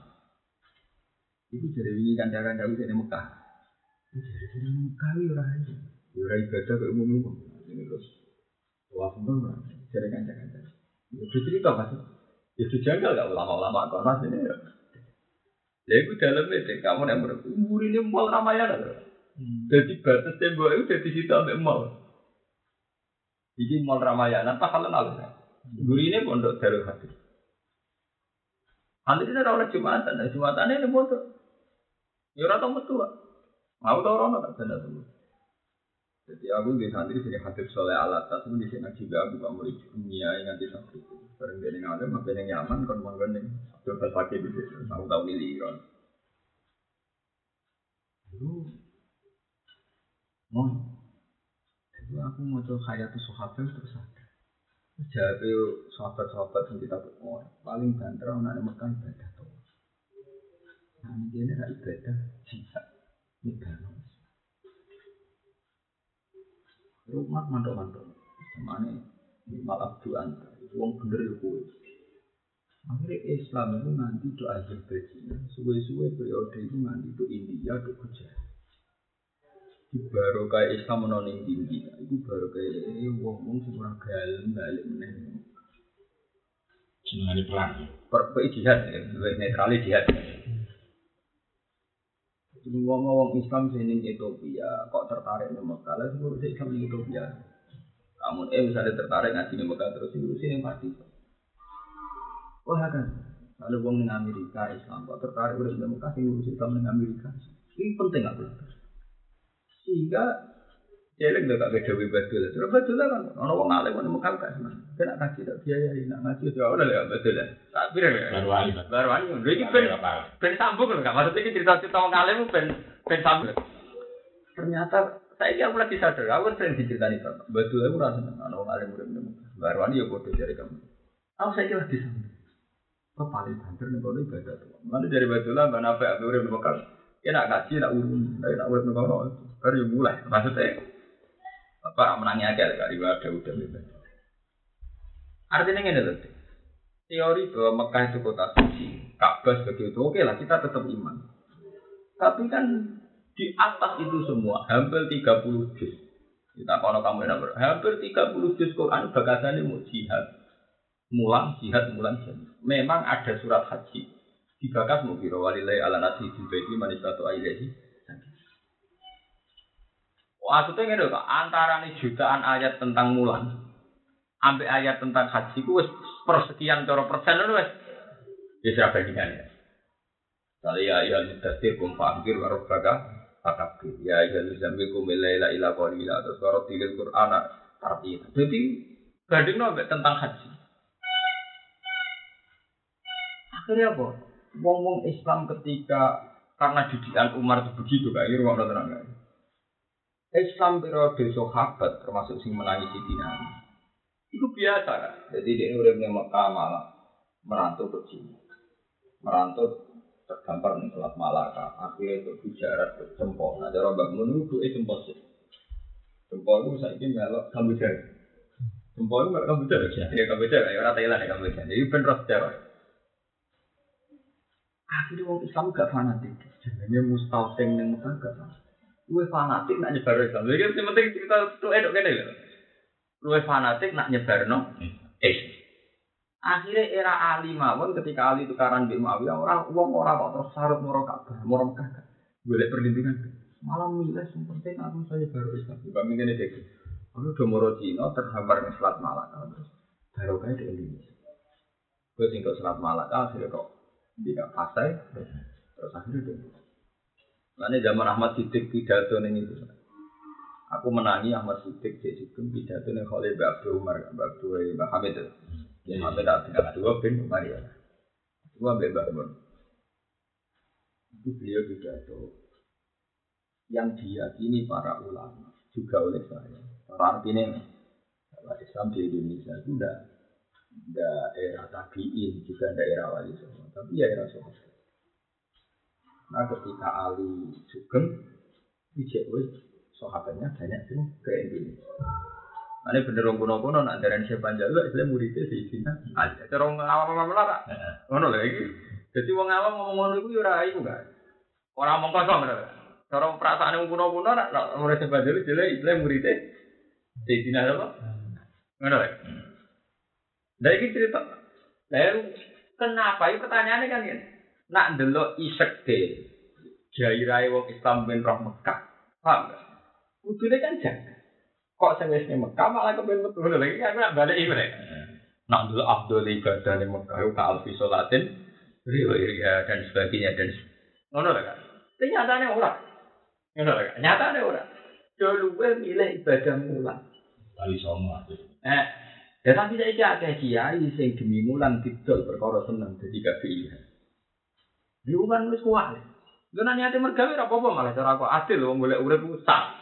Itu dari wingi kanca-kanca wis di Mekah. Itu dari Mekah ya ora iso. Ya ora ibadah kok umum-umum. Ini terus wah pun ora. Dari kanca-kanca. Ya cerita pas. Ya janggal gak ulama-ulama kono sini ya. Itu dalam itu, kamu yang berumur ini mal Ramayana. Jadi batas tembok itu jadi situ sampai mal. Jadi mal Ramayana, apa hal lain? Guru ini pondok Darul Hadis. Nanti kita orang Jumatan, Jumatan ini pondok. Ya orang tahu betul. Mau tahu orang tak tuh. Jadi aku di santri sini hadis soleh alat tas di sini juga aku gak mau dunia yang nanti santri. Bareng dia yang ada, makin yang nyaman kan manggon nih. Coba pakai di situ, tahu tahu miliron. Itu, mau. Jadi aku mau coba hayatu sahabat terus ada. Jadi sahabat-sahabat yang kita berkuat paling banter ada makan ibadah tuh. Nah ini dia ada ibadah jihad. Rumah mantuk-mantuk. Semane malah doan. Wong bener ya kowe. Akhirnya Islam itu nanti do Azerbaijan, suwe-suwe periode itu nanti do India, do Gujarat. Di baru kayak Islam menoning tinggi, itu baru kayak wong wong sing ora galem balik meneh. Jenengane perang. Per jihad, ya, netral jihad. Jadi wong-wong Islam sini di Ethiopia kok tertarik di Mekah, lah sebelum Islam di Ethiopia. Kamu eh misalnya tertarik ngaji di Mekah terus itu sini mati. Wah kan, ada wong di Amerika Islam kok tertarik udah di Mekah sih ngurus Islam di Amerika. Ini penting nggak Sehingga Jelek gak kayak Dewi Badul. Terus Badul kan, orang wong alim kan senang. Dia nak ngaji tak biayai, nak ngaji ya udah ya Badul ya. Tak pikir ya. Baru wali. Baru wali, iki ben ben sambung lho, gak maksudnya iki cerita-cerita wong alim ben ben sambung. Ternyata saya kira mulai sadar, aku kan sering diceritani Bapak. Badul aku rasa seneng, wong alim di Mekah. Baru wali ya bodoh dari kamu. Aku saya kira di sana. Kok paling banter nih kalau ibadah tuh. Mana dari Badul lah, mana apa aku urip di Mekah. Ya nak ngaji, nak urun, nak urip di Mekah. Baru ya mulai, maksudnya apa menangi aja kali ada udah bebas. Artinya ini loh. Teori bahwa Mekah itu kota suci, Ka'bah sebagai itu oke lah kita tetap iman. Tapi kan di atas itu semua hampir 30 juz. Kita kalau kamu ber, hampir 30 juz Quran bagasannya mau jihad. Mulang jihad, mulang jihad. Memang ada surat haji. Dibakas biro walilai ala nasi jubaidi manisatu ailehi Maksudnya ngene kok, antara nih jutaan ayat tentang mulan, sampai ayat tentang haji ku wis persekian cara persen lho wis. Ya siapa bandingannya. Kali ya ya mudathir kum fa'angkir wa rabbaka fakabir. Ya ya zambi kum ilaila ila qalila terus wa tilil qur'ana tartib. Jadi bandingno tentang haji. Akhirnya apa? Wong-wong Islam ketika karena didikan Umar itu begitu kayak rumah tenang Islam periode sahabat termasuk sing menangis Siti Nabi. Itu biasa kan. Jadi dia uripnya Mekah malah merantau ke sini. Merantau tergambar nih Selat Malaka. Akhirnya itu bicara ke Cempol. Nah, cara Mbak Mun itu itu Cempol sih. Cempol itu saya ini melok Kamboja. Cempol itu melok Kamboja. Ya Kamboja. Ya orang Thailand ya Kamboja. Jadi bener sejarah. Akhirnya orang Islam gak fanatik. Jadinya mustalsing yang Mekah gak fanatik. Luwe fanatik nak nyebar Islam. Lha iki penting cerita tuh edok kene lho. Luwe fanatik nak nyebar no. Eh. Akhirnya era Ali mawon ketika Ali tukaran di Muawiyah orang uang orang kok terus sarut moro Ka'bah, moro Mekah. Boleh perlindungan. Malah milih yang penting aku saya baru Islam. Juga mungkin ini Aku udah moro Cina terhampar di Selat Malaka terus baru kayak di Indonesia. Gue tinggal Selat Malaka akhirnya kok tidak pasai terus akhirnya di Nanti zaman Ahmad Siddiq pidato ini itu. Aku menangi Ahmad Siddiq di situ pidato nih oleh Mbak Abdul Umar, Mbak Abdul Mbak Hamid. Ya Hamid Abdul dua bin Umar ya. Dua Mbak Mbak Itu beliau pidato yang diyakini para ulama juga oleh saya. Para artinya bahwa Islam di Indonesia itu tidak daerah tabiin juga daerah wali semua, tapi ya era sahabat. Nah ketika Ali sugeng, ijek wis sahabatnya banyak sih ke Indonesia. Ane bener wong kuno-kuno nak darani siapa jalu Islam muridnya Sayyidina Ali. Cara wong awam-awam lah. Ngono iki. Dadi wong awam ngomong ngono iku yo ora iku kan. Ora omong kosong lho. Cara perasaan wong kuno-kuno nak nak murid siapa jalu jele Islam muridnya Sayyidina apa? Ngono lho. Lah iki cerita. Lah kenapa? Ini pertanyaannya kan ya. Nak ndelok isek de jairai wong Islam ben roh Mekah. Paham gak? Kudune kan jaga. Kok sing wis Mekah malah kepen metu ngono lagi kan nak balik iki rek. Nak dulu afdol ibadah ning Mekah ka alfi salatin riwaya dan sebagainya dan ngono lah kan. Tapi nyatane ora. Ngono lah kan. Nyatane ora. Dulu gue milih ibadah mulan. Kali sama. Eh, ya tapi saya akeh kiai sing demi mulan didol perkara seneng dadi gak pilihan. Di kan wis kuat. Lha nek niate mergawe apa-apa malah cara kok adil wong golek urip ku sah.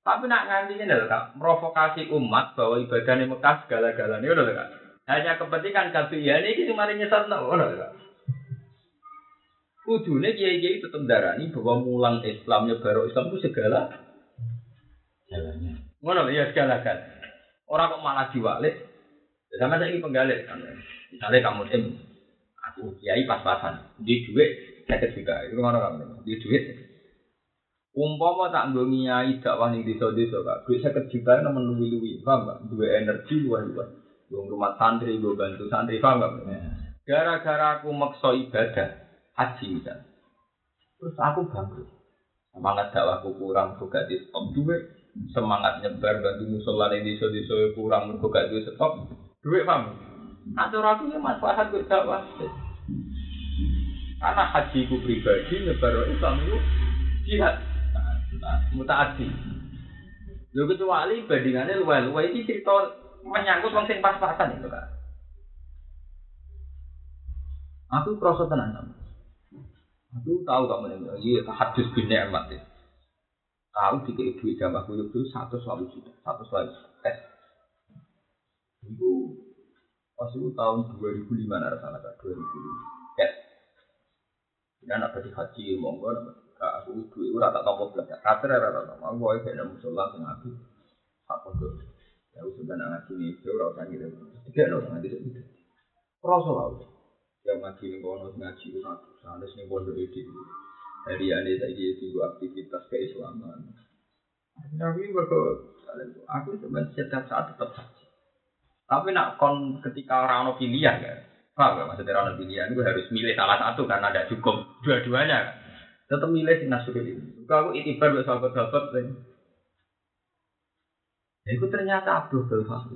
Tapi nak nganti ngene lho Kak, provokasi umat bahwa ibadahnya Mekah segala-galanya ngono lho Kak. Hanya kepentingan kabeh iki cuma nyesatno ngono lho Kak. Kudune kiai-kiai tetep darani bahwa mulang Islam nyebaro Islam itu segala Jalannya. ngono ya segala kan. Ora kok malah diwalik. Sama saya ini penggalit kan. Misalnya kamu tim, aku kiai pas-pasan, di duit saya juga, itu ngono kamu, di duit. Umpama tak nggo ngiyai dakwah ning desa-desa Kak, duit 50 juta nemen luwi-luwi, paham gak? Duwe energi luwih-luwih. Wong rumah santri, gue bantu santri, paham gak? Gara-gara aku maksa ibadah, haji misalnya. Terus aku bangkrut. Semangat dakwahku kurang, gak di stop duit. Semangat nyebar bantu musola ning desa-desa kurang, kok gak di stop duit, paham? Nah, cara aku ya manfaat gue dakwah. Karena hajiku pribadi nyebar Islam itu jihad mutaati. Lho kecuali bandingannya luwe-luwe iki cerita menyangkut wong sing pas-pasan itu kan. Aku krasa tenan kamu. Aku tahu kamu yang iya hadis bin Ni'mat ya. Tahu dikei duit jamaah kuyup itu satu selalu juta, satu selalu tes. Itu pas itu tahun 2005 nara salah kan 2005. Tes. Ini anak tadi haji monggo Kak aku duit ora tak tampa blas. Kater ora tak tampa. Aku wae kena musola sing aku. Apa tuh? Ya wis ben ngaji ini ora usah ngira. Tiga lho ngaji itu. Rasa wae. Ya ngaji ning kono ngaji ora sanes ning pondok iki. Dari ane saiki itu aktivitas keislaman. Tapi mergo aku sebenarnya setiap saat tetap haji. Tapi nak kon ketika orang ono pilihan ya, paham gak maksudnya orang pilihan gue harus milih salah satu karena ada cukup dua-duanya kan tetap milih si nasyurul ini. Kalau aku itibar buat sahabat-sahabat. Ya itu ternyata Abdul Belfast.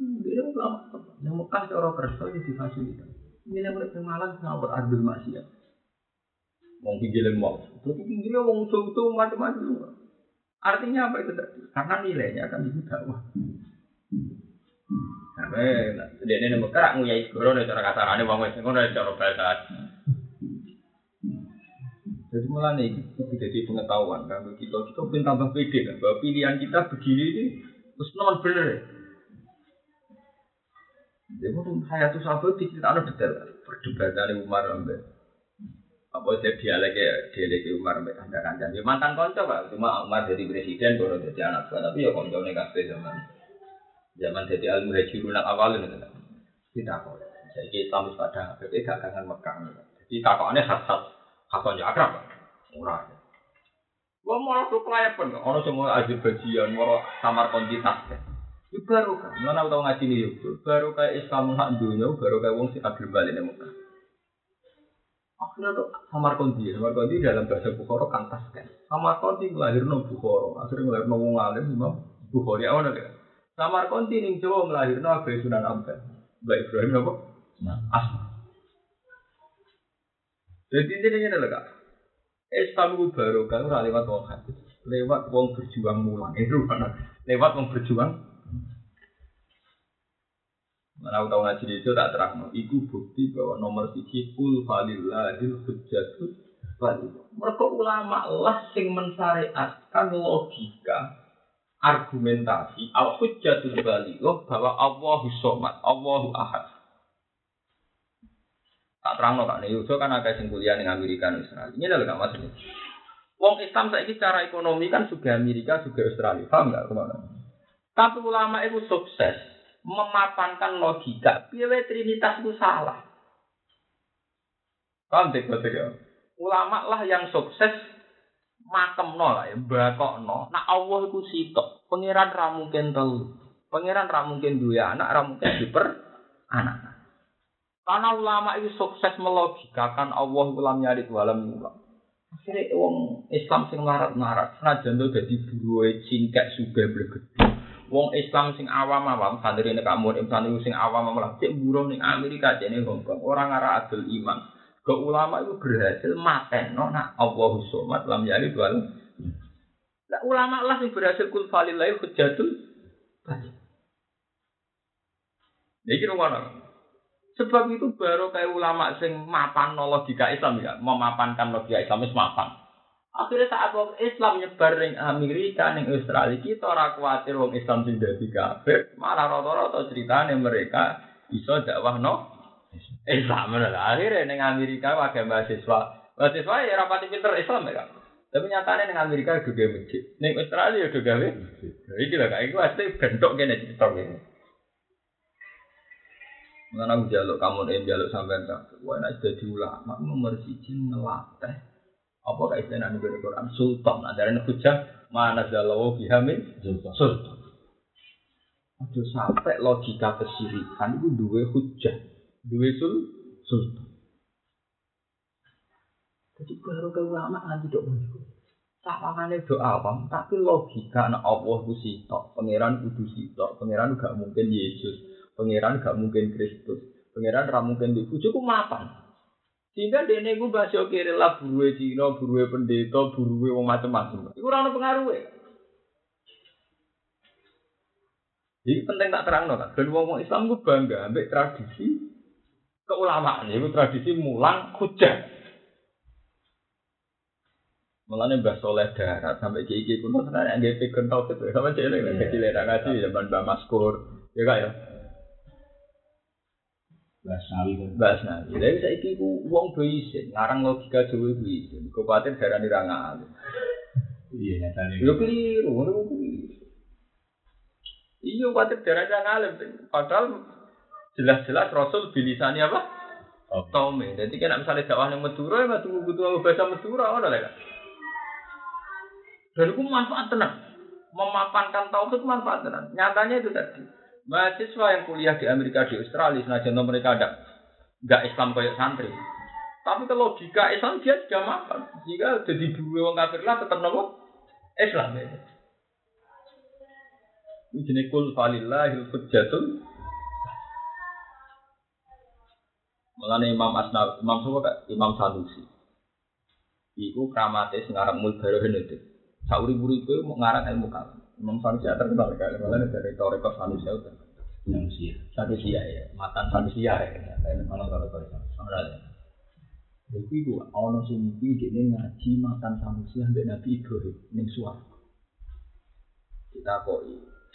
Dia ulama yang Mekah seorang kerja fasilitas. Ini yang mulai pemalan ngawur adil maksiat. Wong pinggir mau, tapi pinggirnya wong usul macam-macam. Artinya apa itu tadi? Karena nilainya akan itu dakwah. Karena dia ini Mekah nguyai segoro nih cara kasarannya wong wes ngono cara bahasa. Jadi malah nih itu jadi pengetahuan kan kita kita pun tambah pede kan bahwa pilihan kita begini ini terus non bener. Jadi mungkin hayatu sahabat diceritakan detail perdebatan Umar sampai apa jadi dialek ya dialek Umar sampai anda kancan. Ya mantan konco pak, cuma Umar jadi presiden kalau jadi anak buah tapi ya konco nih kafe zaman zaman jadi al muhajirun awal itu kan. Tidak kok. Saya Islam pada PP dagangan Mekah. Jadi kakoannya khas-khas Kakak aja akrab, murah. Gua malah tuh kelayapan, ono semua Azerbaijan, mau samar kontitas. Itu baru kan, mana tahu ngaji nih yuk, baru kayak Islam hak dunia, baru kayak wong sing adil balik nih muka. Akhirnya tuh samar konti, samar konti dalam bahasa Bukhara kan tas kan. Samar konti melahir no Bukhara, akhirnya melahir no wong alim, imam Bukhari awalnya kan. Samar konti nih Jawa melahir no Abai Sunan Ampel, Mbak Ibrahim apa? Asma. Jadi ini adalah kak. Islam itu baru kan lewat wong hadis, lewat wong berjuang mulang itu mana? Lewat wong berjuang. Mana aku tahu ngaji itu tak terang. Iku bukti bahwa nomor siji kul falillahil hujjatul. Mereka ulama lah sing mensyariatkan logika argumentasi al hujjatul baligh bahwa Allahu somad, Allahu ahad. Tak terang no kak, Yuso kan ada sing kuliah di Amerika dan Israel. Ini adalah gak maksudnya. Wong Islam saya cara ekonomi kan juga Amerika juga Australia, paham nggak ke mana? Tapi ulama itu sukses memapankan logika. Wae trinitas itu salah. Paham dek ya? Ulama lah yang sukses makemno lah ya, bakokno. Nah Allah iku sitok. Pangeran ra mungkin telu. Pangeran ra mungkin duwe anak, ra mungkin diper anak. Karena ulama itu sukses melogikakan Allah ulam nyari walam ulam. Akhirnya wong Islam sing larat-larat, senajan tuh jadi buruwe cingkek sugih blegedhe. Wong Islam sing awam-awam, santri nek kamu santri sing awam malah cek buruh ning Amerika cek ning Hongkong, orang ngara adil iman. Ke ulama itu berhasil mateno nak Allah somat lam yali wal. Nah, ulama lah yang berhasil kul falilai hujjatul Iki rumah Sebab itu baru kayak ulama sing mapan logika Islam ya, memapankan logika Islam itu mapan. Akhirnya saat wong Islam nyebar ning Amerika ning Australia kita ora kuwatir wong Islam sing dadi kafir, malah rata-rata ceritane mereka iso dakwah no Islam. Akhirnya ning Amerika wae mahasiswa. Mahasiswa ya rapati pinter Islam ya. Tapi nyatanya ning Amerika juga masjid. Ning Australia juga gawe. Iki lho kayak iku asli bentuk kene cerita. Mengenai aku jaluk kamu nih jaluk sampai tak. Wah nak jadi ulama nomor siji ngelatih. Apa kayak istilah dari Quran Sultan. Ada yang hujah mana jalawo bihamin Sultan. Aduh sampai logika kesirikan itu dua hujah, dua sul sultan. Jadi baru ke ulama nanti dok Sawangannya doa awam, tapi logika anak Allah itu sitok, pangeran kudu sitok, pangeran gak mungkin Yesus, Pangeran gak mungkin Kristus. Pangeran ra mungkin di bojoku mapan. Sehingga dene ku bahasa kiri lah buruwe Cina, buruwe pendeta, buruwe wong macam-macam. Iku ora ono pengaruhe. Jadi penting tak terang kan. Ben wong Islam ku bangga ambek tradisi keulamaan. Itu tradisi mulang hujah. Mulane Mbah Soleh darat sampai kiai pun sebenarnya nggak pikir tau itu sama cewek lagi kecil ngaji zaman Mbah Maskur ya kak ya Basnawi kan. Basnawi. Lha saiki ku wong do isin, ngarang logika Jawa ku isin. Kupatir darani ra ngalih. Iya nyatane. Lho keliru, ngono ku. Iya kupatir darani ra ngalih. Padahal jelas-jelas Rasul bilisani apa? Oh. Tome. Jadi kan misalnya dakwah yang Madura, ya tunggu butuh bahasa Madura, ada lah. Dan itu manfaat tenang. Memapankan tauhid manfaat tenang. Nyatanya itu tadi mahasiswa yang kuliah di Amerika di Australia senajan mereka ada nggak Islam kayak santri tapi kalau logika Islam dia sudah makan jika jadi dua orang kafir lah tetap nopo Islam ya ini jenis kul falillahil hujjatul Mengenai Imam Asnawi, Imam Sopo Imam Sanusi. Iku kramate sing aran Mulbarohin itu. Sauri-uripe mau ngarang ilmu kalam. Imam Sanusi terkenal kali malah dari Toreko Sanusi itu. Manusia. Sanusi ya, matan Sanusi ya. Ini mana kalau kalau sama Iku iku ana sing iki dene ngaji matan Sanusi ambek Nabi Ibrahim ning swarga. Kita kok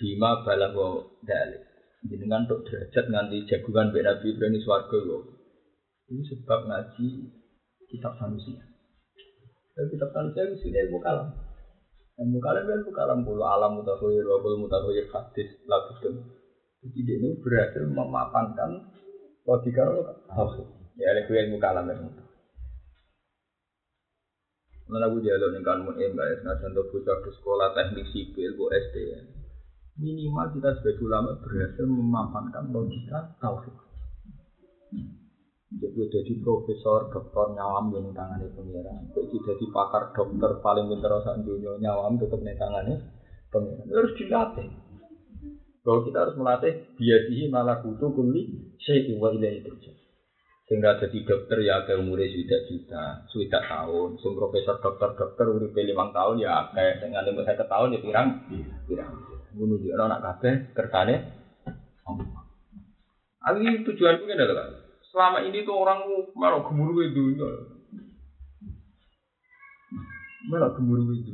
bima balago dalik. Jenengan tok derajat nganti jagungan mbek Nabi Ibrahim ning swarga. Ini sebab ngaji kitab Sanusi. Dan kitab Sanusi itu sudah ilmu kalam. Ilmu kalam kan ilmu kalam bulu alam mutakhir, wabul mutakhir hadis lagu Jadi dia ini berhasil memapankan logika tauhid. Ya, ada ilmu kalam ilmu. Mana aku jalur nih kan mun ya, nah contoh bocah sekolah teknik sipil bu SD ya. Minimal kita sebagai ulama berhasil memapankan logika tauhid. Jadi jadi profesor, dokter nyawam yang tangannya pengiran. Jadi jadi pakar dokter paling pintar saat dunia nyawam tetap nih tangannya pengiran. Harus dilatih. Bahwa kita harus melatih biadihi malah kutu kuli syai'i wa ilaihi turja. Sehingga jadi dokter ya ke umurnya sudah juta, sudah tahun. Sing profesor dokter dokter umur lima tahun ya kayak dengan lima satu tahun ya pirang, pirang. Bunuh anak kafe kertane. Aku tujuanku ini adalah selama ini tuh orang malah gemuruh itu, malah gemuruh itu.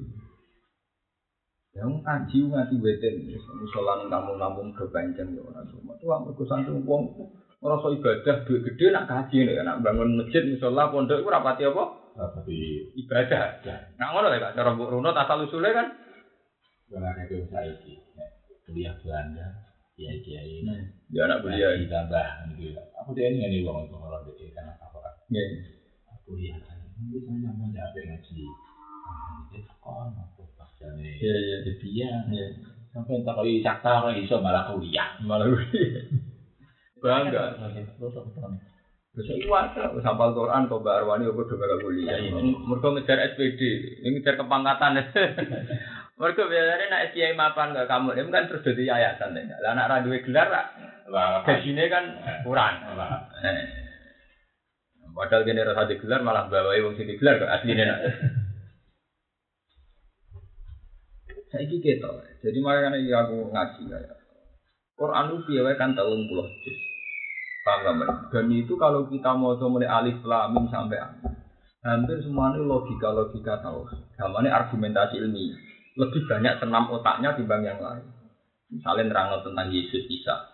Yang kaji ngati weten, misalnya kampung-kampung kebanyakan ya orang semua. Tuh aku kesantung uang merasa ibadah duit gede nak kaji nih, nak bangun masjid misalnya pondok itu rapati apa? Rapati ibadah. Nah ngono lah kak, cara buk runo asal usulnya kan? Karena itu saya kuliah Belanda, kiai kiai. Ya anak kuliah. ditambah gitu. Aku dia ini nih uang itu kalau dia kan apa. Iya. Aku lihat kan, ini saya mau nyampe ngaji. Ah, Ini kon apa pasane. Iya iya. Jadi ya, Iya. sampai tak kali sakta orang iso malah kuliah. Malah kuliah. Bangga. Terus aku tahu. Terus iki wae sampal Quran kok Mbak Arwani kok udah gak kuliah. Iya. Mergo ngejar SPD, ini ngejar kepangkatan. Mergo biasanya nak kiai mapan gak kamu, ini kan terus jadi yayasan. ya. Lah anak ra duwe gelar ra Wah, gajine kan kurang. Padahal kene rasa digelar malah bawahi wong sing digelar kok asline nak. Saiki ketok. Jadi makanya iki aku ngaji kayak Quran itu wae kan telung puluh juz. Paham? Dan itu kalau kita mau mulai alif lam sampai hampir semuanya logika-logika tahu. Gamane argumentasi ilmiah. Lebih banyak senam otaknya dibanding yang lain. Misalnya nerangno tentang Yesus Isa.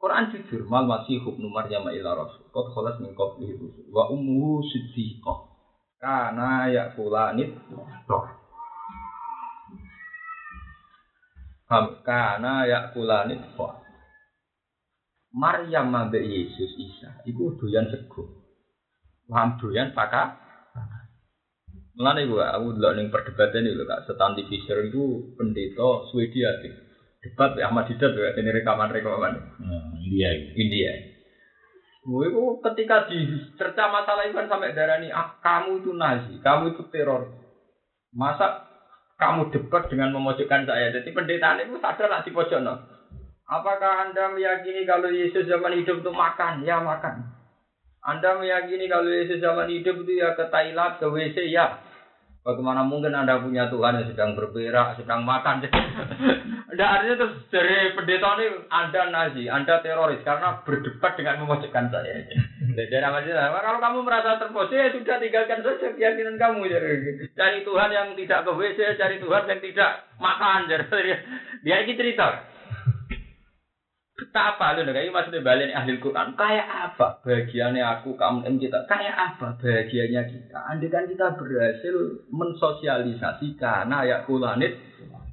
Quran jujur mal masih hubnu Maryam ila rasul. Qad khalas min qablihi rusul. Wa ummuhu siddiqah. Kana yakulanit toh. Ham kana yakulanit toh. Maryam ambek Yesus Isa iku doyan sego. Lan doyan paka. Mulane gua aku delok ning perdebatan iki lho Kak, Stanley Fisher itu pendeta Swedia sih. Debat ya Ahmad Didat ya ini rekaman-rekaman. Nah, ini dia. gitu. India. Gue itu ketika dicerca masalah itu kan sampai darah ini, ah, kamu itu nazi, kamu itu teror. Masa kamu debat dengan memojokkan saya? Jadi pendeta itu sadar nak di pojok no. Apakah anda meyakini kalau Yesus zaman hidup itu makan? Ya makan. Anda meyakini kalau Yesus zaman hidup itu ya ke toilet, ke WC? Ya. Bagaimana mungkin Anda punya Tuhan yang sedang berberak, sedang makan? Tidak artinya terus dari pendeta ini Anda nazi, Anda teroris karena berdebat dengan memojokkan saya. Jadi namanya kalau kamu merasa terpojok ya sudah tinggalkan saja keyakinan kamu. Jadi, Cari Tuhan yang tidak ke WC, cari Tuhan yang tidak makan. Jadi, dia ini cerita. Betapa lu kayak maksudnya balik ahli Quran kayak apa bagiannya aku kamu dan kita kayak apa bagiannya kita andai kan kita berhasil mensosialisasi karena ayat kulanit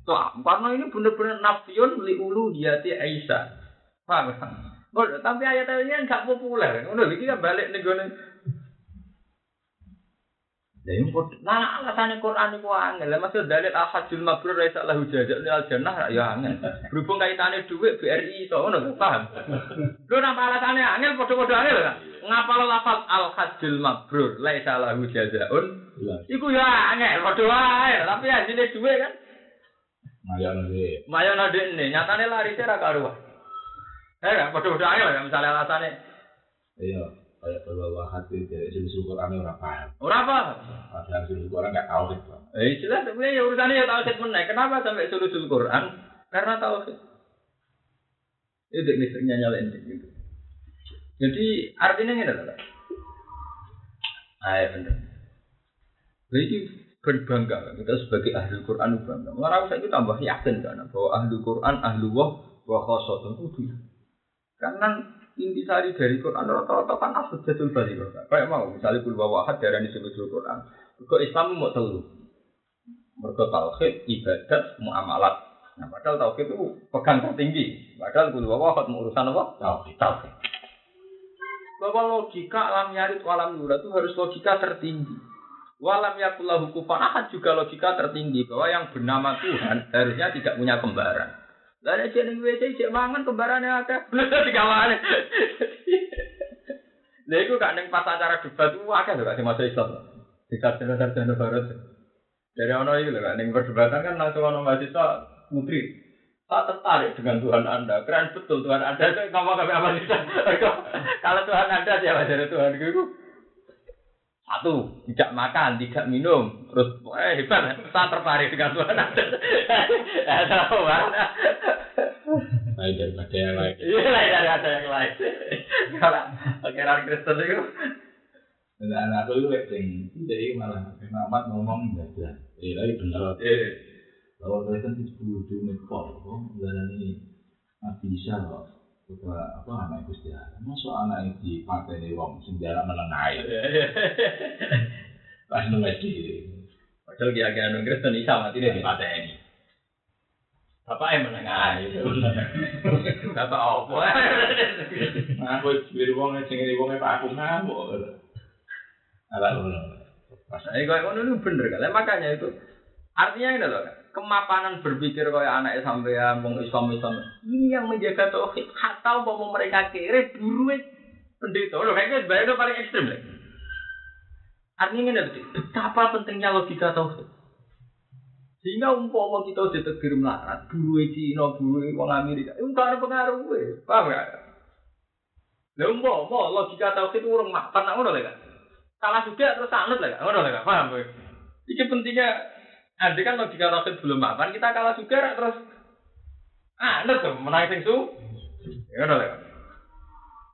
Tuh, karena ini benar-benar nafion li ulu diati Aisyah. Paham? Tapi ayat-ayatnya nggak populer. Udah, iki kan balik nih Lah ini kok nah alasannya Quran itu angel. Lah maksud dalil ahadul mabrur ra salah hujajak li al jannah ya angel. Berhubung kaitane dhuwit BRI iso ngono paham. Lho napa alasannya angel padha-padha angel kan? Ngapa lo lafal al hajjul mabrur la salah hujajaun? Iku ya angel padha wae, tapi hasilnya dhuwit kan. Maya nade ini, nyatane lari ra karuan. Eh, padha-padha angel kan misalnya alasannya. Iya, kayak bahwa hati dari sulusul Quran orang paham. Ora apa? Padahal sulusul Quran nggak tahu gitu. Eh, jelas sebenarnya ya urusannya ya tauhid meneh. Kenapa sampai sulusul Quran? Karena tauhid. Itu misalnya nyalain gitu. Jadi artinya ini adalah Ayo bener. Jadi berbangga kita sebagai ahli Quran bangga. Malah saya itu tambah yakin kan bahwa ahli Quran ahli wah wa khosot itu. Karena intisari dari Quran rata-rata kan asal jadul balik Kayak mau misalnya kul wahad darah disebut Quran. Kok Islam mau tahu? Mereka tauhid, ibadat, muamalat. Nah, padahal tauhid itu pegang tertinggi. Padahal kul wahad mau urusan apa? Tauhid. Tauhid. Bahwa logika alam nyarit walam yura itu harus logika tertinggi. Walam yakullahu kufan ahad juga logika tertinggi bahwa yang bernama Tuhan harusnya tidak punya kembaran. Lah nek jeneng WC cek mangan kembarane akeh. Digawane. Lha iku gak ning pas acara debat ku akeh lho gak sing masuk Islam. Di sarjana-sarjana barat. Dari ono iki lho gak ning perdebatan kan langsung ono mahasiswa putri. Tak tertarik dengan Tuhan Anda. Keren betul Tuhan Anda itu ngomong apa sih? Kalau Tuhan Anda siapa dari Tuhan itu? Satu, tidak makan, tidak minum, terus eh hebat, tak tertarik dengan Tuhan Lain daripada yang lain. Iya lah, dari ada yang lain. Kalau akhirnya Kristen itu, Dan anak aku itu sing, jadi malah Muhammad ngomong nggak jelas. Eh, lagi bener. eh, Kalau Kristen itu sepuluh dua mikor, kok dan ini Nabi Isa kok. Apa apa anak Gusti Allah. Masuk anak itu dipakai nih wong sing jarak menengah ya. Pas nunggu di. Padahal kiai-kiai non Kristen Isa mati dia di mata ini. Bapak yang menengah itu. Bapak apa? Aku diri wong sing ngene wong Pak aku ngamuk. Ala ngono. Ini kayak ngono itu bener kan? Makanya itu artinya ini loh, kemapanan berpikir kayak anak sampean wong Islam Islam ini yang menjaga tauhid. Atau mau mereka kere dulu pendeta. Loh, kayaknya sebenarnya paling ekstrim lah. Artinya ini betapa pentingnya logika tauhid. Sehingga umpama kita ditegur melarat, dulu Cina, dulu wong Amerika, itu gak ada pengaruh. Paham gak? Lah umpama logika tauhid urung mapan ngono lho kan. Salah juga terus sanut lah kan. Ngono lho kan. Paham gue? Iki pentingnya Andai kan logika tauhid belum mapan, kita kalah juga terus anut tuh menang sing su. Ya ngono lho kan.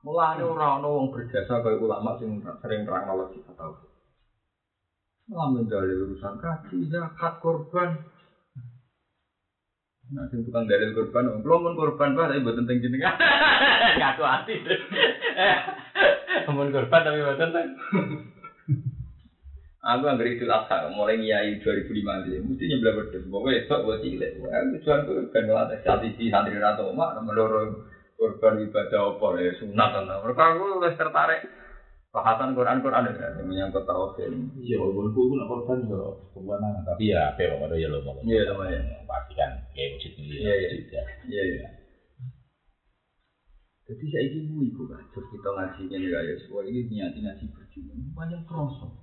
Mulane ora ono wong berjasa kaya ulama sing sering terang logika tauhid. Malah mendalil urusan kaji, zakat, korban. Nah, sing tukang dalil korban, om belum pun korban pak, tapi buat tentang jenengan. Ngaku hati. Amun korban tapi buat tentang. Aku nggak idul adha, mulai ngiyai 2005 mesti nyebelah berdua. Pokoknya esok buat cilik. Tujuan tuh kan ngelatih strategi santri rata umat, menurut korban ibadah apa ya sunat. Mereka aku udah tertarik bahasan Quran Quran ya, yang menyangkut tauhid. Iya, walaupun aku nak korban yo kebenaran, tapi ya apa ada ya lo mau. Iya, lumayan. Pasti kan kayak masjid ini. Iya, iya. masjid ya. Iya iya. Jadi saya ini bu ibu kan, terus kita ngaji ini ya, semua ini niat ngaji berjuang, banyak kroso.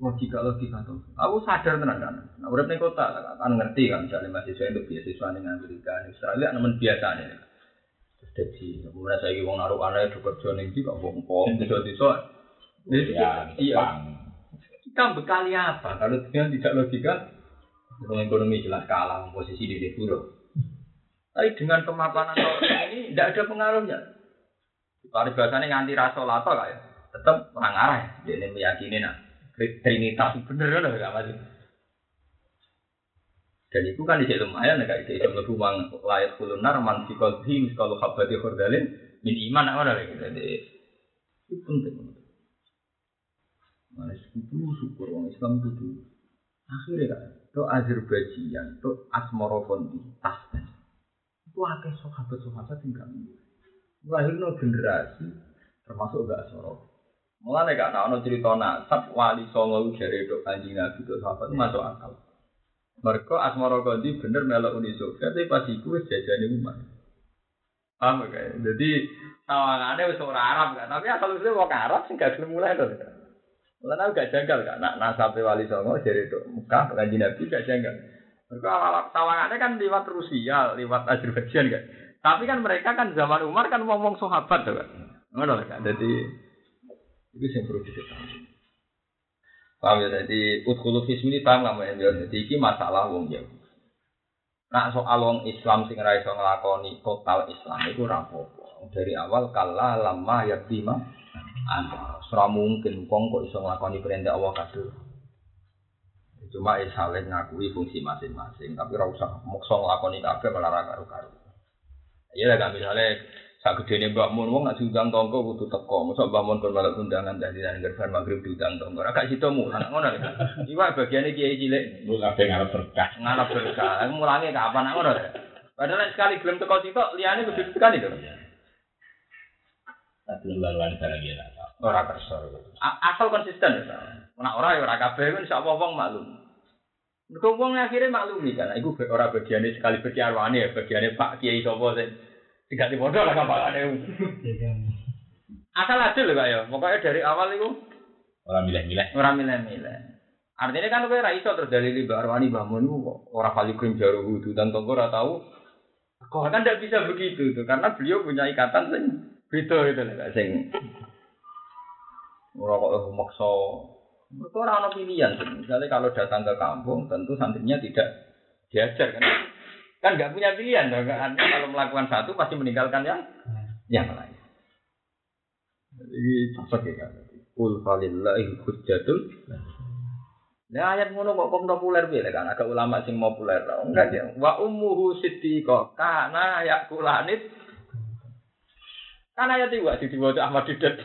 Logika logika tuh. Aku sadar tenan kan. Nah, udah ning kota kan ngerti kan, misalnya mahasiswa itu beasiswa ning Amerika, ning Australia nemen biasa nih. Terus jadi, kemudian saya wong naruh anak itu kerja ning di kok wong pom, desa-desa. Jadi Ya, iya. Kita bekali apa? Kalau dengan tidak logika, dengan ekonomi jelas kalah, posisi di buruk. Tapi dengan kemapanan ini tidak ada pengaruhnya. Kalau bahasanya nganti rasa lato kayak tetap orang arah. Dia ini meyakini nah trinitas bener kan nggak masih. Dan itu kan di lumayan kayak di dalam rumah layak kulunar man fi kalau habati khurdalin min iman apa gitu. Jadi itu penting. Mana sekutu syukur orang Islam itu dulu. Akhirnya kan, itu Azerbaijan, itu Asmorofondi, Tasman. Itu akeh sahabat-sahabat yang. Melahirkan generasi, termasuk gak Asmorofondi. Mulane gak ana cerita nasab wali songo jare dok anjing nabi itu sahabat masuk akal. Mereka Asmara Gondi bener melok Uni Soviet tapi pas iku wis jajane umat. Paham gak? Jadi tawangane wis ora Arab kan, tapi asal usule wong Arab sing gak gelem mulai to. Mulane aku gak janggal kan, nak nasabe wali songo jare dok Mekah kanjeng nabi gak janggal. Mereka awal tawangane kan lewat Rusia, lewat Azerbaijan kan. Tapi kan mereka kan zaman Umar kan ngomong sahabat tuh kan. Ngono kan. Jadi itu yang perlu diketahui. Paham ya? Jadi utkulu fismi paham nggak ya? Jadi ini masalah wong ya. Nah soal wong Islam sing ra iso nglakoni total Islam itu apa-apa. Dari awal kala lama yaktima anda. Ora mungkin wong kok iso nglakoni perintah Allah kabeh. Cuma ya saling ngakui fungsi masing-masing, tapi ora usah maksa nglakoni kabeh malah ra karo-karo. Iya lah misalnya sak gedene Mbak Mun wong nak diundang tonggo kudu teko. Mosok Mbak Mun kon malah undangan tadi nang gerban magrib diundang tonggo. Ora gak sida mulan ngono lho. Iwak bagiane kiai cilik Lu kabeh ngarep berkah. ngarep berkah. Mulange kapan nak ngono lho. Padahal nek sekali gelem teko sitok liyane kudu tekan itu. Tapi laluan barang ya tak. Ora kersa. Asal konsisten ya. Nek ora ya ora kabeh kan insyaallah wong maklum. Mergo wong akhirnya maklumi kan. Iku ora bagiane sekali berkiarwane ya, bagiane Pak Kiai sapa sing tidak dibodoh lah kapalane. Asal adil lho Kak ya. Pokoknya dari awal itu Orang milih-milih. ora milih-milih. Artinya kan kowe ora iso terus dalili Mbak Arwani bangun ora kali krim jaru wudu dan tonggo ora tahu. Kok kan tidak bisa begitu tuh karena beliau punya ikatan sing beda gitu loh Kak, sing ora kok maksa. Mereka ora ono pilihan. Misalnya kalau datang ke kampung tentu santrinya tidak diajar kan. Kan nggak punya pilihan. Kan kalau melakukan satu pasti meninggalkan yang yang lain. Jadi cocok ya kan. Kul falillahi hujjatul Nah ayat ngono kok kok populer piye kan agak ulama sing populer. Enggak ya. Wa ummuhu siddiqah kana yakulanit. Kan ayat iki wae diwaca Ahmad Didat.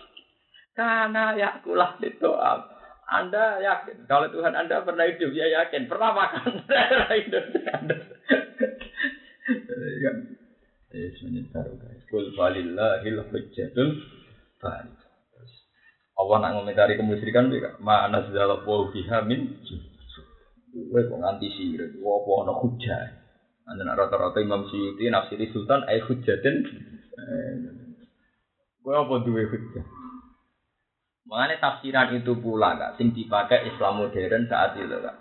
Kana yakulanit doa. Anda yakin kalau Tuhan Anda pernah hidup ya yakin pernah makan hidup Anda. Eh, sebenarnya baru guys. Kul walillahil hujjatul balik. Terus Allah nak ngomentari kemusyrikan mereka. Ma nazzala wa biha min Kowe kok nganti sirik, apa ana hujjah. Anjen rata-rata Imam Suyuti nafsiri sultan ai hujjatin. Eh, Kowe apa duwe hujjah? Mengenai tafsiran itu pula kak, sing dipakai Islam modern saat itu kak.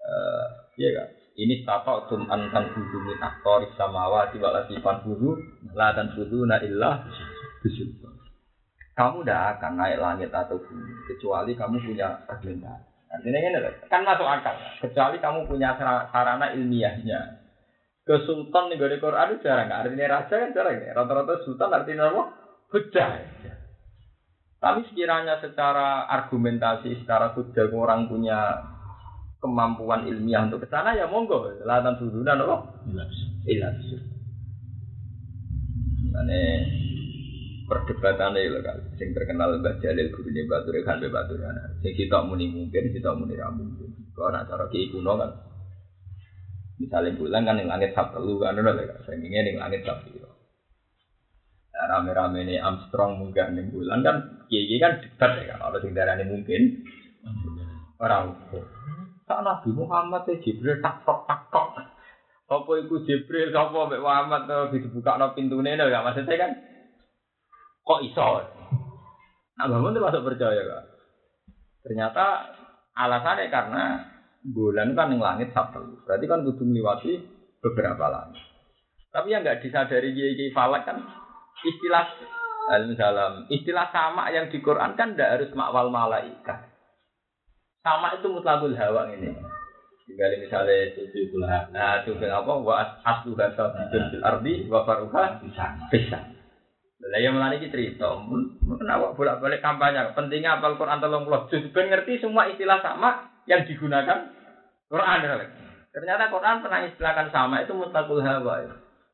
Eh, iya kak. Ini tato tum antan budu aktor samawa tiba lagi budu la tan budu na bisultan. Kamu tidak akan naik langit atau bumi kecuali kamu punya argumentasi. Artinya ini kan masuk akal. Kecuali kamu punya sara- sarana ilmiahnya. Ke sultan nih dari Quran jarang. Artinya raja kan jarang. ya. Rata-rata sultan artinya apa? Hujah. Tapi sekiranya secara argumentasi, secara hujah orang punya kemampuan ilmiah untuk ke sana ya monggo. Latan sudunan apa? Jelas. Ilah. Mane perdebatan itu kan, sing terkenal Mbah Jalil guru ini Batur kan Mbah Batur kan. Sing kita muni mungkin, kita muni ra mungkin. Kalau nak cara kiai kuno kan, misalnya bulan kan yang langit sab telu kan, udah kan. Saya ingin yang langit sab telu. Nah, rame-rame ini Armstrong munggah ning bulan kan, kiai kan debat ya kan. Kalau sing darane mungkin, orang ukur. Tak Nabi Muhammad ya Jibril tak tok tak tok. Apa iku Jibril sapa mbek Muhammad to dibukakno pintune lho gak maksudnya kan kok iso. Nah, bangun itu masuk percaya kak. Ternyata alasannya karena bulan kan yang langit satu. Berarti kan kudu melewati beberapa langit. Tapi yang nggak disadari kiai falak kan istilah Alhamdulillah, istilah sama yang di Quran kan tidak harus makwal malaikat. Sama itu mutlakul hawa ini. Tinggal misalnya Itu pula Nah, itu kan apa? Wa asluha sabitun fil ardi wa faruha bisa. bisa. Lah yang melani iki cerita, kenapa bolak-balik kampanye? Pentingnya apal Quran tolong juz ben ngerti semua istilah sama yang digunakan Quran. ya. Ternyata Quran pernah istilahkan sama itu mutlakul hawa.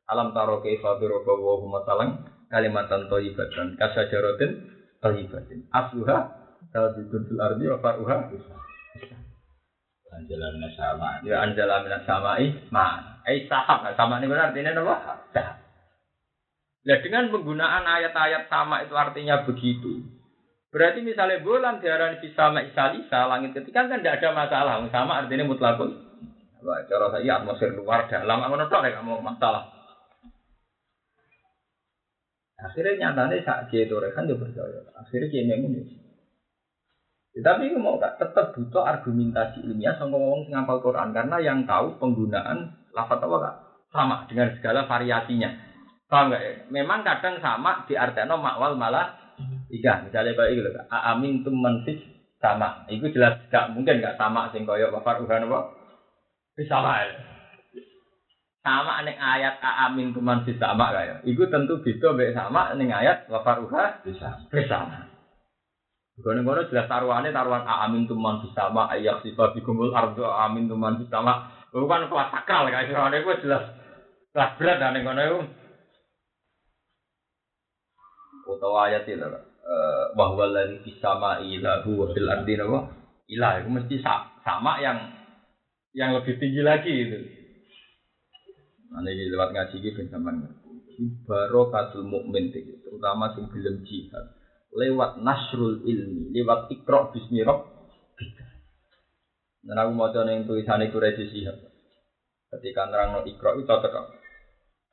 Alam taro kaifa hum masalan kalimatan thayyibatan kasajaratin thayyibatin. Asluha sabitun fil ardi wa faruha bisa. Jalannya sama. Ya anjala minas samai ma. Eh sahab, Nah, sama ini benar artinya apa? Sahab. Nah dengan penggunaan ayat-ayat sama itu artinya begitu. Berarti misalnya bulan diarani bisa isalisa langit ketika kan tidak ada masalah. Sama artinya mutlakun. Wah, cara saya atmosfer luar dalam, aku nonton ya kamu masalah. Akhirnya nyatanya saat dia itu kan dia percaya. Akhirnya dia memang Ya, tapi mau gak tetap butuh argumentasi ilmiah sama ngomong sing ngapal Quran karena yang tahu penggunaan lafaz apa kak sama dengan segala variasinya. Paham gak ya? Memang kadang sama di artinya makwal malah iya. Misalnya kayak gitu. Amin tum manfis sama. Itu jelas gak mungkin gak sama sing koyok bapak uhan apa? Sama ya. Sama ning ayat amin tum manfis sama kayak. Itu tentu beda mbek sama ning ayat bapak uha Bisa. Gono-gono jelas taruhannya taruhan amin tuman bersama ayak sifat bigumul ardo amin tuman bersama. Bukan kelas sakral kan istilahnya itu jelas kelas berat dan ngono itu. Utawa ayat itu eh, bahwa lagi bersama ilahu wa fil ardi napa? Ilah itu mesti sa- sama yang yang lebih tinggi lagi itu. Ini lewat ngaji ben sampean. Barokatul mukmin terutama sing jihad lewat nasrul ilmi, lewat ikro bismi. Dan aku mau yang tulisan itu resi sihab. Ketika nerang no ikro itu cocok.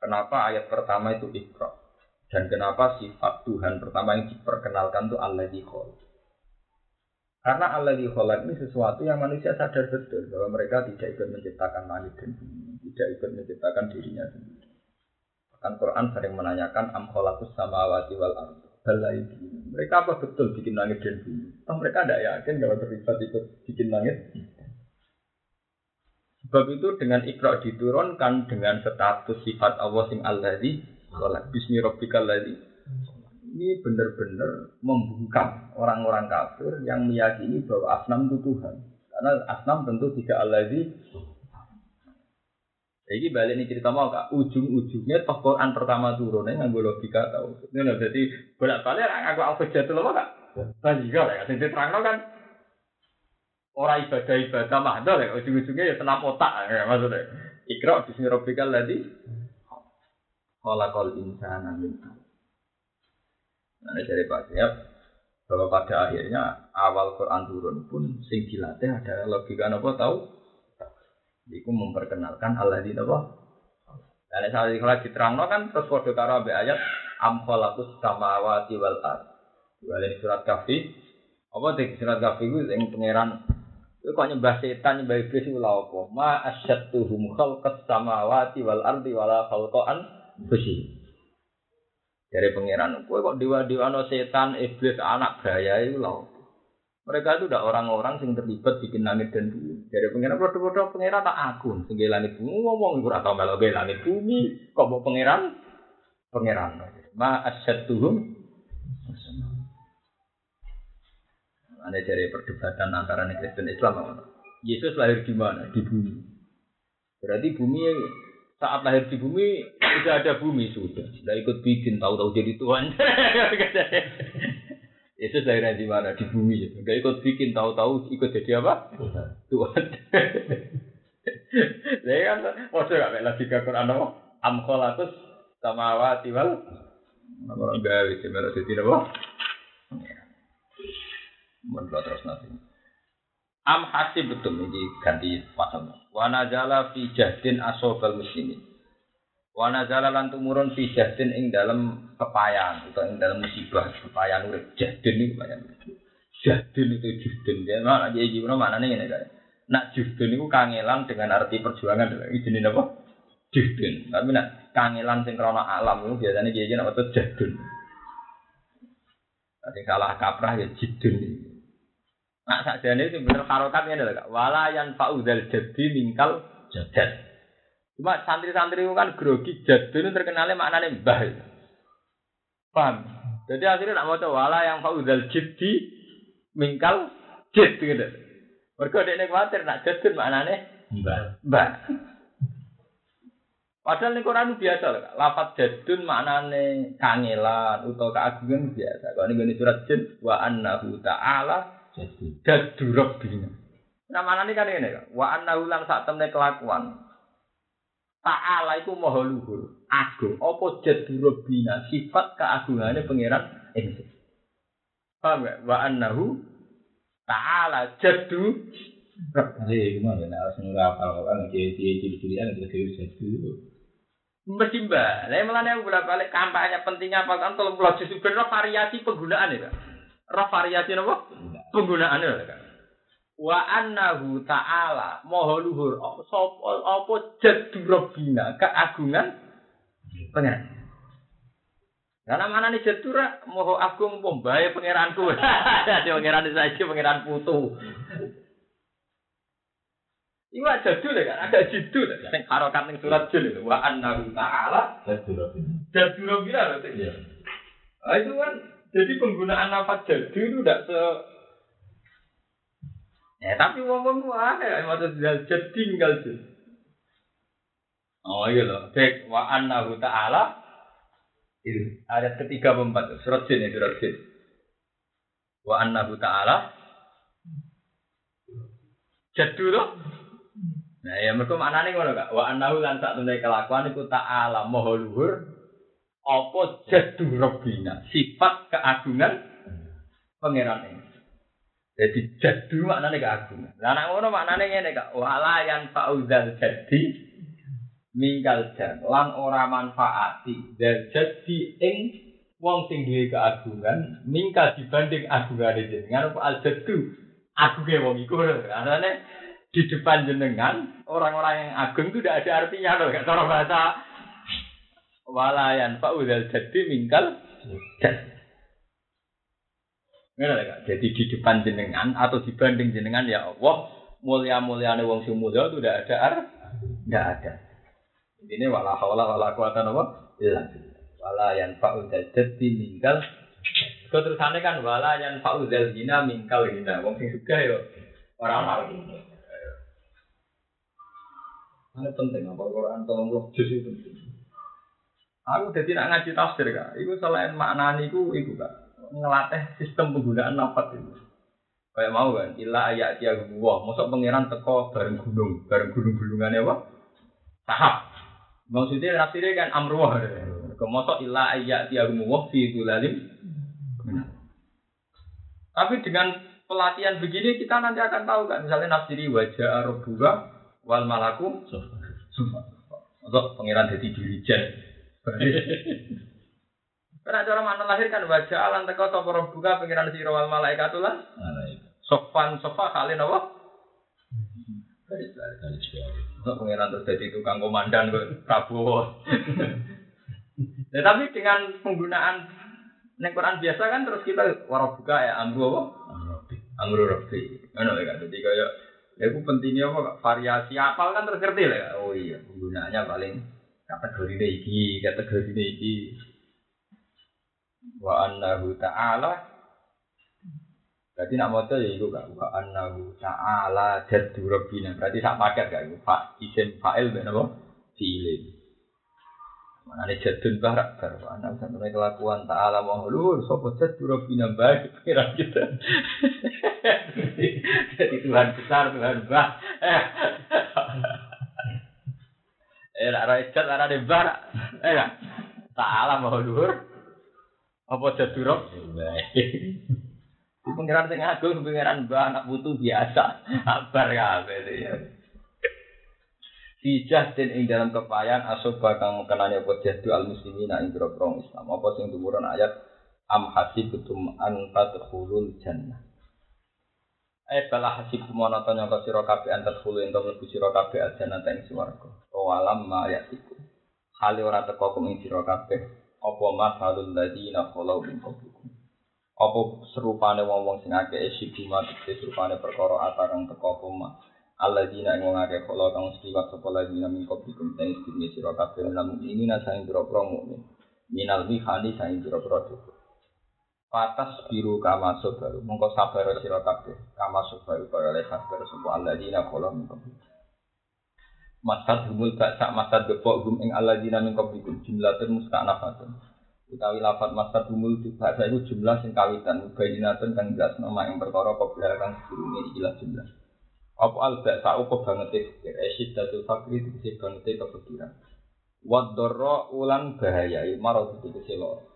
Kenapa ayat pertama itu ikro? Dan kenapa sifat Tuhan pertama yang diperkenalkan itu Allah di Karena Allah di ini sesuatu yang manusia sadar betul bahwa mereka tidak ikut menciptakan langit dan bumi, tidak ikut menciptakan dirinya sendiri. Bahkan Quran sering menanyakan am khalaqus samawati wal ardh balai Mereka apa betul bikin langit dan bumi? Toh mereka tidak yakin kalau terlibat ikut bikin langit. Sebab itu dengan ikra diturunkan dengan status sifat Allah sing alladzi khalaq bismi rabbikal ladzi. Ini benar-benar membungkam orang-orang kafir yang meyakini bahwa asnam itu Tuhan. Karena asnam tentu tidak alladzi Jadi balik ini cerita mau kak, ujung-ujungnya toh Quran pertama turunnya nggak logika tahu. Ini loh, jadi bolak balik aku aku jatuh loh kak. Tadi kan ya, jadi terang kan orang ibadah ibadah mahdal ya, ujung-ujungnya ya tenang otak ya maksudnya. Ikra bismi rabbikal ladzi khalaqal insana min Nah, dari Pak Siap, bahwa pada akhirnya awal Quran turun pun sing dilatih ada logika apa tahu? Iku memperkenalkan Allah di apa? Dan saat kalau diterangno kan terus kode karo ayat am khalaqus samawati wal ard. Wala surat kafi. Apa di surat kafi ku sing pangeran Kowe kok nyembah setan, nyembah iblis iku lha apa? Ma asyattuhum khalqas samawati wal ardi wala khalqan fusi. Dari pangeran, kowe kok dewa-dewa no setan, iblis, anak gaya itu lho. Mereka itu udah orang-orang yang terlibat bikin langit dan bumi. Dari pangeran, bodoh-bodoh pangeran tak akun. Sehingga langit bumi ngomong, gue atau melo langit bumi. Kok mau pangeran? Pangeran. Ma asyattuhum Ada dari perdebatan antara Kristen Islam. Yesus lahir di mana? Di bumi. Berarti bumi saat lahir di bumi sudah ada bumi sudah. Sudah ikut bikin tahu-tahu jadi Tuhan. Yesus lahir di mana? Di bumi. Sudah ikut bikin tahu-tahu ikut jadi apa? Tuhan. Saya kan maksud gak lagi ke Quran apa? Am kholakus samawati wal. Orang gawe cemelo jadi apa? Menurut terus nanti. Am hasib betul ini ganti pasal. Wa nazala fi jahdin asobal muslimin. Wa nazala lan tumurun fi jahdin ing dalam kepayan atau ing dalam musibah kepayan urip. Jahdin itu kepayan. Jahdin itu jahdin. Dia mana dia gimana mana nih ini kan? Nak jahdin itu kangelan dengan arti perjuangan. Ini jenis apa? Jahdin. Tapi nak kangelan sing krana alam itu biasanya jenis apa tuh jahdin. Nanti salah kaprah ya jidun. Nah sakjane itu bener karokatnya adalah wala yang fauzal jadi mingkal jadad. Cuma santri-santri itu kan grogi itu terkenalnya maknanya mbah. Paham? Jadi akhirnya nak mau wala yang fauzal jadi mingkal jad gitu. Mereka yang khawatir nak jadad maknanya mbah. Mbah. Padahal ini Quran biasa loh. Lafat jadun maknanya kangelan atau keagungan biasa. Kalau ini surat jin wa annahu ta'ala Dadu Rabbina. Nah mana ini kan ini kan. Wa anna ulang saat temne kelakuan. Ta'ala itu maha luhur. Agung. Apa jadu Rabbina. Sifat keagungannya pangeran ini. Paham gak? Wa annahu ta'ala jadu Jadi gimana? Nah, harus ngapal kan jadi ciri-cirian itu jadi jadu. Mesti mbak, saya malah yang bolak balik kampanye pentingnya apa kan kalau pulau justru variasi penggunaan ya, roh variasi apa? Penggunaannya lho kan. Wa annahu ta'ala maha luhur sapa apa jaddu rabbina keagungan pangeran. Karena mana nih jadura moho agung pembae pangeranku. Ada pangeran saja pangeran putu. Iku jadu lho kan, ada jidu lho. Sing harokat ning surat jil. Wa annahu ta'ala Jadu Rabbina. jadu rabbina lho. Iya. Ah, itu kan jadi penggunaan nafas jadu itu tidak se Ya tapi ngomong ada ya maksud jadi tinggal jadi. Oh iya loh, cek wa annahu ta'ala itu ayat ketiga empat surat jin itu surat jin. Wa annahu ta'ala jadu loh. Nah ya mereka mana nih ngono kak? Wa annahu lan sak temne kelakuan iku ta'ala maha luhur apa jadu rabbina sifat keagungan pangeran ini. Jadi jadu maknanya keagungan. Lah nek ngono maknane ngene kak, wala yang fauzal jadi minggal jan lan ora manfaati dal jadi ing wong sing duwe keagungan mingkal dibanding agungane jenengan apa al jadu agunge wong iku karena di depan jenengan orang-orang yang agung itu tidak ada artinya loh gak cara bahasa walayan fauzal jadi Ngerti gak? Jadi di depan jenengan atau dibanding jenengan ya Allah, mulia-muliane wong sing mulia itu tidak ada ar, tidak ada. Ini wala haula wala quwata apa? Illa Wala yang fa'u jadi minggal. Kau terusannya kan wala yang fa'u zina mingkal gina. Wong sing suka yo orang orang. Ini penting apa Quran tolong juz itu penting. Aku jadi nak ngaji tafsir kak. Iku selain maknani iku iku kak ngelatih sistem penggunaan nafas itu. Kayak mau kan, ilah ayat dia gua, masuk pangeran teko bareng gunung, bareng gunung gunungannya apa? Tahap. Maksudnya nafsirnya kan amruah. Kemosok ilah ayat tiagumu fi lalim. Tapi dengan pelatihan begini kita nanti akan tahu kan misalnya nafsiri wajah Arabuga wal malaku untuk pangeran jadi dirijen. Karena cara mana lahir kan wajah alam teko sapa Arabuga pangeran sira wal malaikat lah. Sofan sofa kalian apa? Garis pangeran terus jadi tukang komandan ke Prabowo. Ya, tapi dengan penggunaan Nek Quran biasa kan terus kita warabuka ya amru apa? Amru rabbi. Ngono ya kan. Jadi kayak ya itu pentingnya apa variasi apal kan terus ngerti lah. Oh iya, penggunaannya paling kategori ini iki, kategori ini iki. Wa annahu ta'ala Berarti nak mau ya itu gak wa annahu ta'ala jaddu rabbina. Berarti sak paket gak itu. Fa isim fa'il ben apa? Fi'ilin. Mana nih jadun barak baru anak sampai kelakuan taala mahlur sopo jadul robina baik kira kita. Jadi Tuhan besar Tuhan bah. Eh, nak nak rai barak. Eh. Taala mahlur. Apa jadul rob? Baik. Pengiran sing agung, pengiran bah anak butuh biasa. Abar ya, ya. Fijah dan ing dalam kepayan asoba kang mengenani apa jahdu al muslimin ing grogrong Islam. Apa sing tumuran ayat am hasibtum an tadkhulul jannah. Eh bala hasib kumono to nyangka sira kabeh an tadkhulu ento mlebu sira kabeh al jannah ing swarga. Awalam ma yatiku. Hale ora teko kum ing sira kabeh apa masalul ladina khalau min qablikum. Apa serupane wong-wong sing akeh esiku mati serupane perkara atarang teko apa Allah dina ing wong akeh kala kang seliwat sapa lagi min kopikum ten istine sira kabeh lan ini nasang pira-pira mukmin. Minal mihani saing pira-pira cukup Patas biru kama baru mongko sabar sira kabeh kama baru kaya oleh sabar sapa Allah dina kala min kopikum Masad humul sak masad gepok gum ing Allah dina min kopikum jumlatun musta'nafatun. Utawi lafat masad humul bahasa itu jumlah sing kawitan bayinatun kang jelas nama ing perkara kobra kang sedurunge ikilah jumlah. Apa al ba'sa apa banget fikir esid datu fakri itu banget kepikiran wadorro ulan bahaya marot itu keselo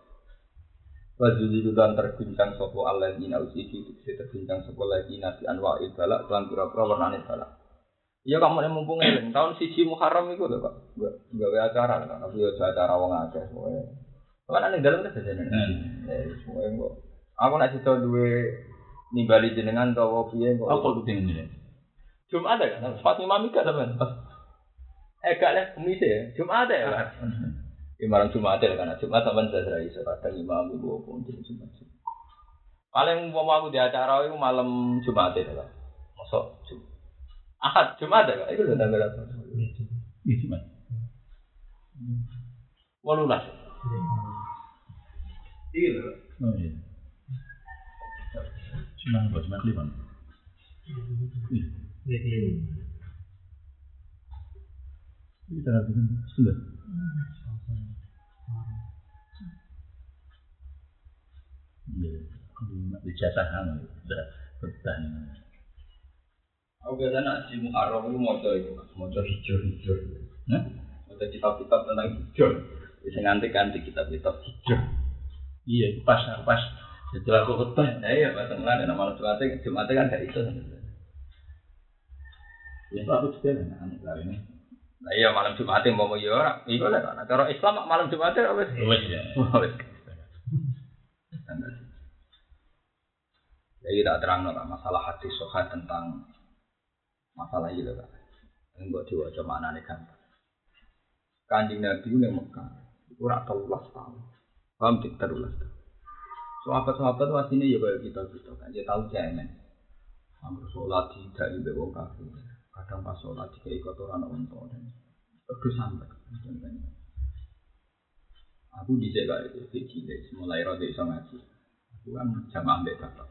Wajudi dan terbincang sopo Allah di nausi itu terbincang sopo lagi nasi anwa balak kelan pura-pura warnane balak. Iya kamu yang mumpung eling tahun siji Muharram itu loh pak, gak acara kan, tapi ya acara wong akeh semuanya. Kan aneh dalam kan biasanya, eh semuanya kok. Aku nak cerita dua nimbali jenengan tau piye kok. Apa itu jenengan? Jumat ada kan? Pas Imam Mika sama Eh gak lah, kemis ya. Jumat ada ya? Ya malam Jumat ada kan? Jumat sama saya iso kadang Imam Ibu pun Jumat. Paling mau aku di acara itu malam Jumat ada kan? Masuk Jumat. Ahad Jumat ada kan? Itu udah tanggal apa? Jumat. Walulas. Iya. Oh iya. Cuma buat cuma lima. Ini tanggal sudah. Iya, di jasahan sudah bertahan. Aku biasa nak di Muharram itu mau coba itu, mau coba hijau-hijau. Nah, mau kitab-kitab tentang hijau. Bisa nganti-nganti kitab-kitab hijau. Iya, itu pas pas setelah aku ketemu. Nah, iya, pas kemarin nama Jumatnya, Jumatnya kan gak itu. Ya aku juga anak kali ini. Nah iya malam Jumat yang mau ya ora. Iku lah kan. Cara Islam malam Jumat ya wis. Wis ya. Wis. Jadi tak terang lah masalah hati soha tentang masalah itu kan. Ini buat diwajah mana nih kan. Kanjeng Nabi yang Mekah, itu rak telulas tahun. Paham tik telulas tahun. Sahabat-sahabat wasine ya kayak kita kita kan, dia tahu cemen. Amr sholat tidak di bawah kafir kadang pas sholat jika ikut orang unta dan terus sampai aku di jaga itu cilik mulai rada iso ngaji aku kan jam ambek bapak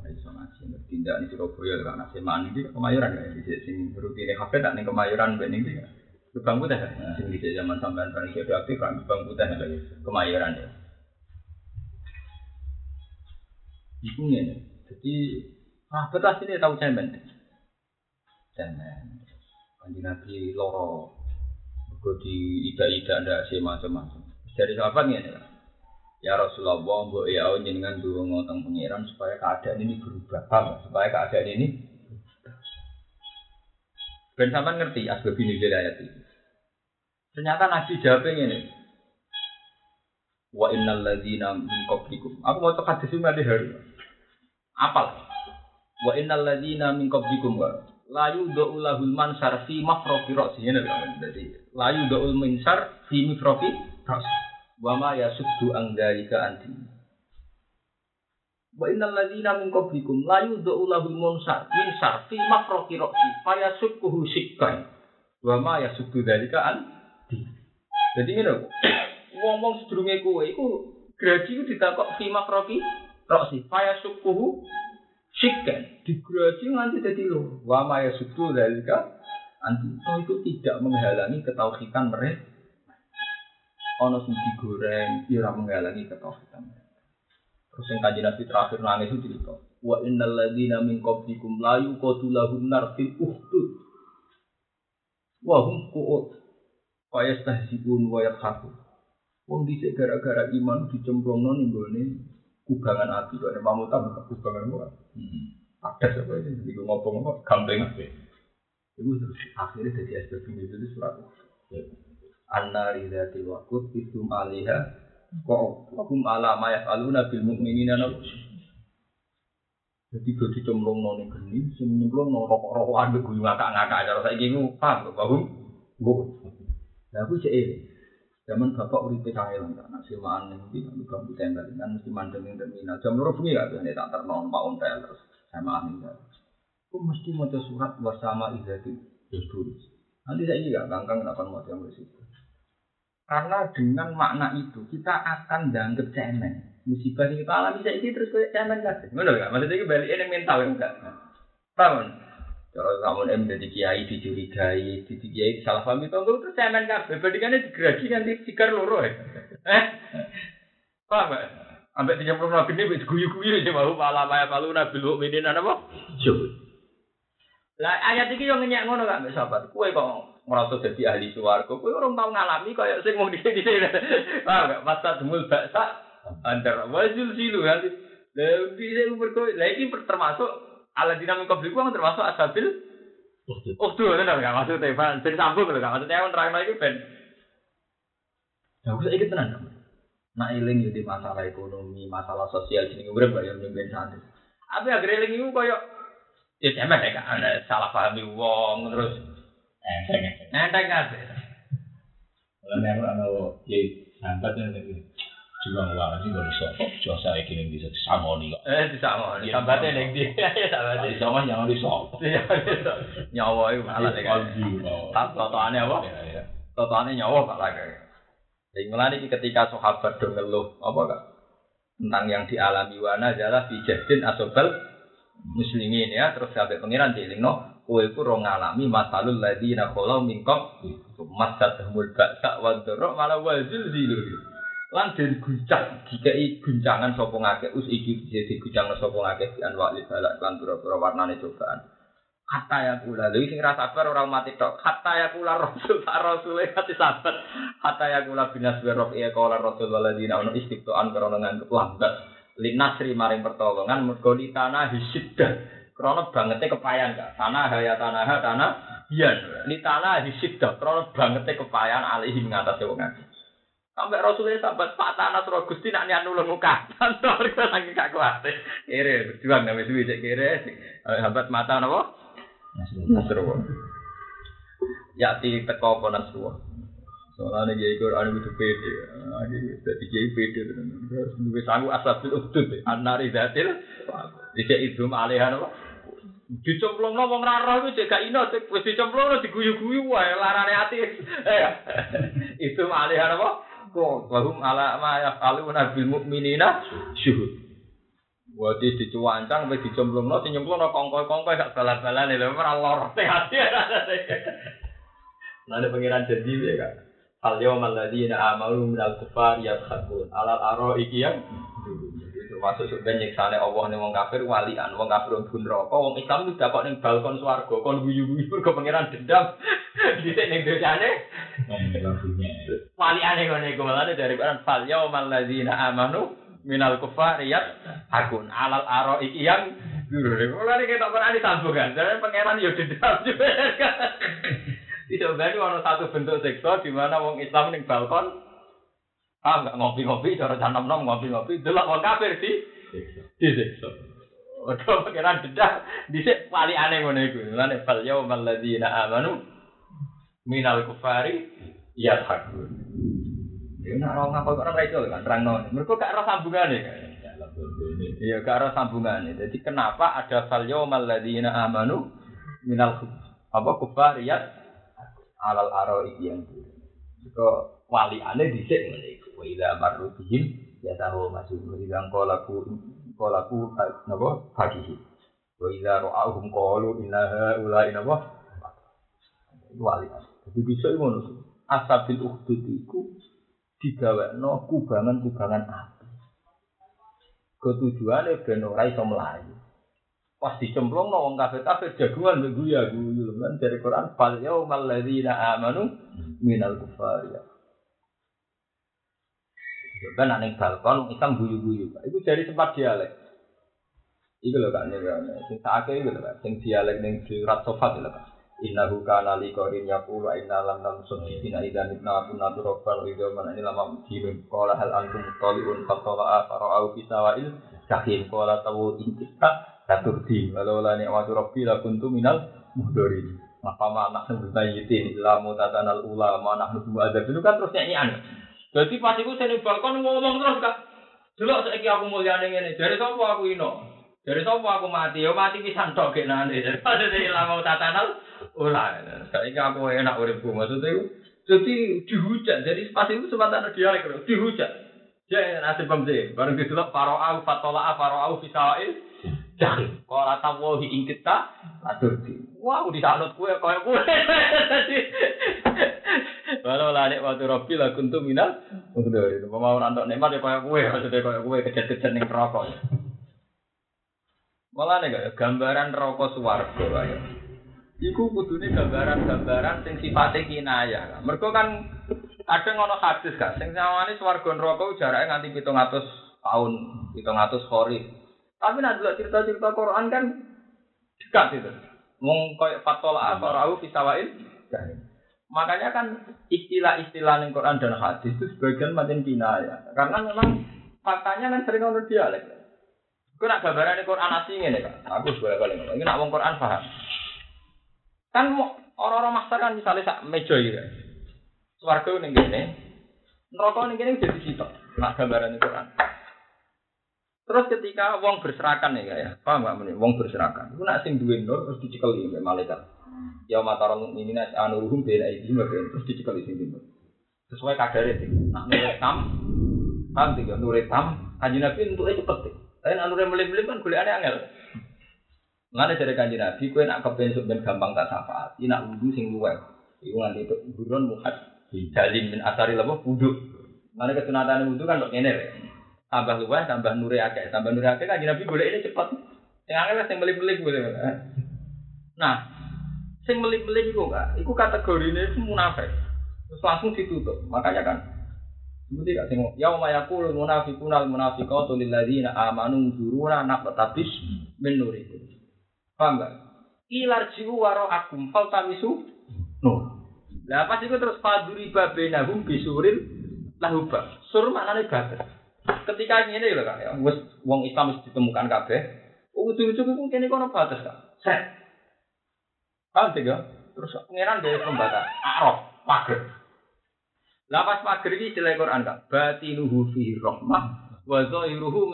mulai iso ngaji tidak di Surabaya karena semaan ini kemayoran ya di sini rutin HP tak nih kemayoran bening itu Gebang Putih kan? Sing di zaman sampean paling sudah aktif kan Gebang Putih kemayoran ya. Iku ngene. Jadi ah betul sini tahu saya cemen. Kanjeng Nabi loro. Mergo di ida-ida ndak sih macam-macam. Dari sahabat ini Ya Rasulullah, mbok ya jenengan dua ngotong pengiran supaya keadaan ini berubah, paham? Supaya keadaan ini Ben sampean ngerti asbab ini ayat ini. Ternyata Nabi jawab ini. Wa innal ladzina min qablikum. Aku mau cek hadis ini ada hari. Apal. Wa innal ladzina min qablikum wa la lahul mansar fi mafrofi ra'si. Ini Jadi la yudau mansar fi mafrofi ra'si. Wa ma yasuddu an dzalika anti. Wa innal ladzina min qablikum la yudau lahul mansar minsar fi mafrofi ra'si fa yasukkuhu sikkan. Wa ma yasuddu dzalika anti. Jadi ini ngomong sedurunge kowe iku graji ditakok fi mafrofi ra'si fa yasukkuhu sikkan. Digraji nganti dadi loro. Wa ma yasuddu dzalika anti. Oh itu tidak menghalangi ketauhidan mereka ono sing digoreng ya ora menghalangi ketauhidan. Terus yang kanjeng Nabi terakhir nangis itu cerita, wa innal ladzina min qablikum la yuqatulahun nar fil uhdud. Wa hum qu'ud. Wa yastahzibun wa yadhakun. Wong dhisik gara-gara iman dicemplungno ning gone kubangan api kok nek mamuta buka kubangan gua. Ada apa ini? Iku ngomong-ngomong gampang. Iku terus akhirnya jadi SPP itu surat annari dzatil waqut isum alaiha. Hukum ala ma yafaluna bil mu'minina jadi do dicemplungno ning geni sing nyemplungno rokok-rokokan mbek guyu ngakak-ngakak. Cara saiki ku paham kok bahum mbok. Lha aku cek Zaman bapak uripe kae lan anak semaan ning ndi kan kamu tembak kan mesti mandeng ning terminal. Jam loro bengi gak bisa tak terno Pak Ontel terus sama ning Aku mesti maca surat wasama izati terus Nanti saya juga ganggang nak mau yang bersih. Karena dengan makna itu kita akan dianggap cemen. Musibah yang kita alami saya ini terus kayak cemen kan? Benar nggak? Maksudnya ini balik ini mental enggak? Paham? Kalau kamu em jadi kiai dicurigai, jadi kiai salah paham itu enggak terus cemen kan? Berbandingannya digeragi nanti sikar loro ya. Eh? Paham nggak? Ambek tiga puluh nabi ini guyu-guyu aja mau malah maya palu nabi lu minin apa? Coba. Lah ayat ini yang ngeyak ngono mbek sahabat. Kue kok merasa jadi ahli suwargo. Kowe orang tau ngalami kaya sing mau dhisik-dhisik. Ah, gak masa demul baksa antar wajul silu ya. Bisa umur kowe. Lah iki termasuk ala dinamika bliku kan termasuk asabil Oh tuh, benar nggak maksud Evan, ben sambung loh, nggak maksudnya Evan terang lagi ben. Ya aku sedikit tenang. Nak eling jadi masalah ekonomi, masalah sosial sini gue bayar nyumbin santri. Tapi akhirnya eling itu koyo ya cemen ya kan, salah pahami wong terus Enteng aja. Kalau memang ada ya sambat yang iki juga wae lagi baru iso. cuma saya kene bisa disamoni kok. Eh disamoni. ning yang lebih. Sambat. Disamoni jangan disok. Nyawa itu malah lagi. Tapi totoannya apa? Totoannya nyawa pak lagi. Jadi mulai iki ketika sahabat dongeluh apa kak? tentang yang dialami wana adalah bijahdin asobel muslimin ya terus sampai pengiran di kowe iku ora ngalami masalul ladina khala mingkop masadhumul ba'sa wa dharra malah wazil zilu lan den guncang dikai guncangan sapa ngake us iki dadi guncang sapa ngake di anwali balak lan pira-pira warnane cobaan. Kata ya kula lha sing ra sabar ora mati tok. Kata ya kula rasul tak rasul hati sabar. Kata ya kula binas berok ya kala rasul waladina ono istiqtoan karena nganggep lambat. Linasri maring pertolongan mergo tanah hisiddah Krono bangetnya kepayan gak? Tanah haya tanah tanah hian. Ini tanah hisiddah. Krono bangetnya kepayan alihim ngatas wong ngake. Sampai Rasulullah sahabat Pak Tanah Surah Gusti nak niat nulung muka. Tantor kita lagi gak kuat. Kere berjuang nih suwi cek kere. Sahabat mata napa? Nasrullah. Yati teko apa Nasrullah. Soalnya ikut anu itu pede, jadi dia pede terus dua sanggup asabil udut, anari datil, tidak itu alihan apa? Dicemplungno wong ra roh iku gak ino wis dicemplungno diguyu-guyu wae larane ati. Itu malih apa? Kok wahum ala ma yafaluna bil mukminina syuhud. Wadi dicuwancang wis dicemplungno sing nyemplungno kongko-kongko gak bal-balane lho ora lor hati. Lah pengiran janji ya kak. Al yawmal ladzina amalu minal kufar yadhakun alal aro iki yang Termasuk sebenarnya nyiksane Allah ning wong kafir walian, wong kafir bun neraka, wong Islam itu dapat ning balkon swarga kon guyu-guyu mergo pangeran dendam. Dhisik ning dosane. Waliane ngene iku malah dari Quran fal yaumal ladzina amanu minal kufari hakun alal aro iki yang dulu mulane kita pernah disambungkan jadi pangeran yo dendam juga tidak berarti ono satu bentuk seksual di mana wong Islam ning balkon ah nggak ngopi-ngopi cara canam nom ngopi-ngopi delok wong kafir di disiksa Waduh, pangeran dedah dhisik wali aneh ngono iku. Mulane fal yaumal ladzina amanu minal kufari yadhakun. Ya nek ora ngapa kok ora iso kan terangno. Mergo gak ora sambungane kan. Iya, gak ora sambungane. Jadi kenapa ada fal yaumal ladzina amanu minal apa kufari yad alal aro iki yang Mergo wali aneh dhisik ngene iku. Wa idza marru bihim ya tahu masih idza qalaku qalaku napa fakihi. Wa idza ra'ahum qalu inna haula'i napa wali. Jadi bisa ngono. Asabil ukhdud iku digawekno kubangan-kubangan api. Ketujuane ben ora iso mlayu. Pas dicemplung no wong kafir kafir jagungan mbek guya guyu kan dari Quran fal yaumal ladzina amanu minal Kan ning balkon Islam guyu-guyu. Iku dari sempat dialek. Iku lho kan ning sing sakake iku lho kan sing dialek ning surat sofat lho kan. Innahu kana li qarin yaqulu inna lam namsun bina idan ibna kunna turabban idza man ini lama jimin qala hal antum taliun fatala fara'u fi sawa'il jahim. Qala tawu intika taturdi walau la ni'matu rabbi la kuntu minal muhdorin. Apa mana sebutayitin ila mutatanal ula ma nahnu ada itu kan terus nyanyian jadi pas iku sing balkon ngomong terus kak. Delok saiki aku mulyane ngene. Dari sapa aku ino? Dari sapa aku mati? Yo mati pisan tok genane dari pas ila mutatanal ula saiki aku enak uripku maksudnya itu jadi dihujat. Jadi pas itu sempat ada dialek terus dihujat. Ya nasib pemse bareng didelok faro'au fatola faro'au fisail. Jangan, kalau rata wahi ing kita, atur di. Wow, salut kue, kaya kue. Walau lah nek waktu Robi lah kuntu minal, dari itu mau rantok nikmat ya kaya kue, maksudnya kaya kue kejar-kejar ning rokok. Malah nih gambaran rokok suwargo ya. Iku kudune gambaran-gambaran sing sifatnya kinaya. Mereka kan ada ngono hadis kan, sing sawane swarga neraka jarake nganti 700 tahun, 700 hari. Tapi nanti cerita-cerita Quran kan dekat itu. Wong koyo fatola atau fisawail. Makanya kan istilah-istilah yang Quran dan hadis itu sebagian macam kinaya. Karena memang faktanya kan sering orang dialek. Kau nak gambaran di Quran asing ini kan? Aku sebagai kali ini nak wong Quran paham. Kan orang-orang maksa kan misalnya sak meja gitu. Swarga ning kene, neraka ning kene jadi sitok. Nak gambaran di Quran. Terus ketika wong berserakan ya ya, paham nggak menurut? Wong berserakan, itu nak sing duwe nur terus dicekeli oleh malaikat. Ya mata orang ini nas anuruhum bela ini terus dicekeli sing nur. Sesuai kadar itu. Nak nur tam, paham tiga nur tam, kanji nabi untuk itu cepet. Tapi nak nur melip-melip kan boleh aneh angel. Mana dari kanji nabi, kue nak kepen ben gampang tak syafaat, ini nak wudhu sing luwes. Iku nganti itu buron muhat jalin min asari labo wudhu. Mana kesunatan wudhu kan kok ngene tambah luas, tambah nuri akeh, tambah nuri akeh kan Nabi boleh ini cepat. Yang angel sing melip-melip boleh. Nah, sing melip-melip itu enggak, kategori ini itu munafik. Terus langsung ditutup. Makanya kan Seperti gak sing ya ma yaqul munafiquna al munafiqatu lil ladzina amanu duruna naqtabis min nurikum. Paham enggak? Ilar jiwu waro akum fal tamisu nur. Lah pas itu terus paduri babenahum bisuril lahuba. Sur maknane batas. Ketika ini lho kan ya, wis wong Islam wis ditemukan kabeh. Ujug-ujug iku kene kono batas kan. Set. Paham tiga? Terus pangeran dari pembatas. Araf, pager. Lah pas pager iki istilah Quran kan. Batinuhu fi rahmah wa zahiruhu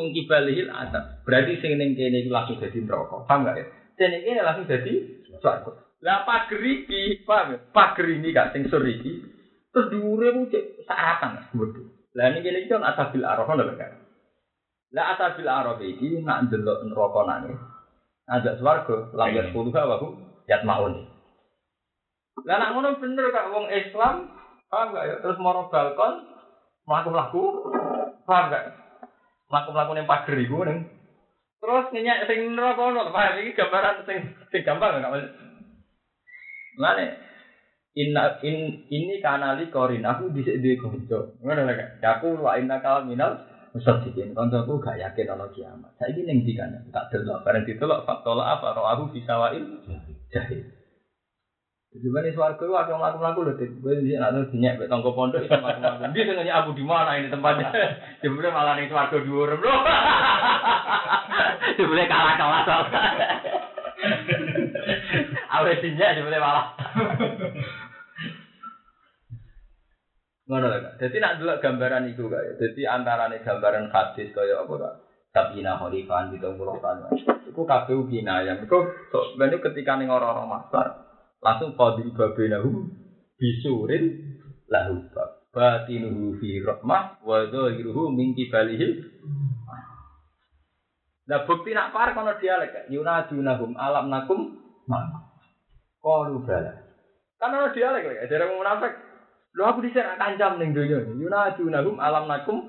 adab. Berarti sing ning langsung dadi neraka. Paham gak ya? Dan ini langsung dadi swarga. Lah pager iki, paham ya? Pager ini kan sing sur iki terus dhuwure ku saratan. Lah ini gini kan asabil araf lho kan. Lah asabil araf iki nak ndelok neraka nane. Ajak swarga, lambat sepuluh wa hu yat maun. Lah nak ngono bener kak wong Islam, paham gak ya? Terus moro balkon, mlaku-mlaku, paham gak? mlaku-mlaku ning pager iku ning terus nyenyak sing neraka ono paham iki gambaran sing sing gampang enggak mas Lane inna in ini kanali korin aku bisa duwe kanca ngono lho Kak. aku wa inna kal minal musaddiqin kancaku gak yakin ana kiamat saiki ning ndi kan tak delok bareng ditelok faktola apa roh aku bisa wail jahil Sebenarnya suarga itu ada melaku-melaku loh, gue di sana tuh dinyak betong ke pondok itu melaku-melaku. Dia sengaja aku di mana ini tempatnya? Sebenarnya malah nih suarga dua orang loh. Sebenarnya kalah kalah soalnya. Awet dinyak sebenarnya malah. Ngono lho. Dadi nak delok gambaran iku kak. Dadi antarane gambaran hadis kaya apa kak? Sabina Khalifan di puluh tahun. Iku kabeh kina yang iku ben ketika ning orang-orang masar langsung qadi babenahu bisurin lahu bab. Batinuhu fi rahmah wa dhahiruhu min kibalihil Nah bukti nak par kono dialek. Yunadunahum alam nakum ma. Qalu bala. Kan ono dialek kak. Dari munafik Lho aku dhisik kancam ning donya. Yunadunahum alam nakum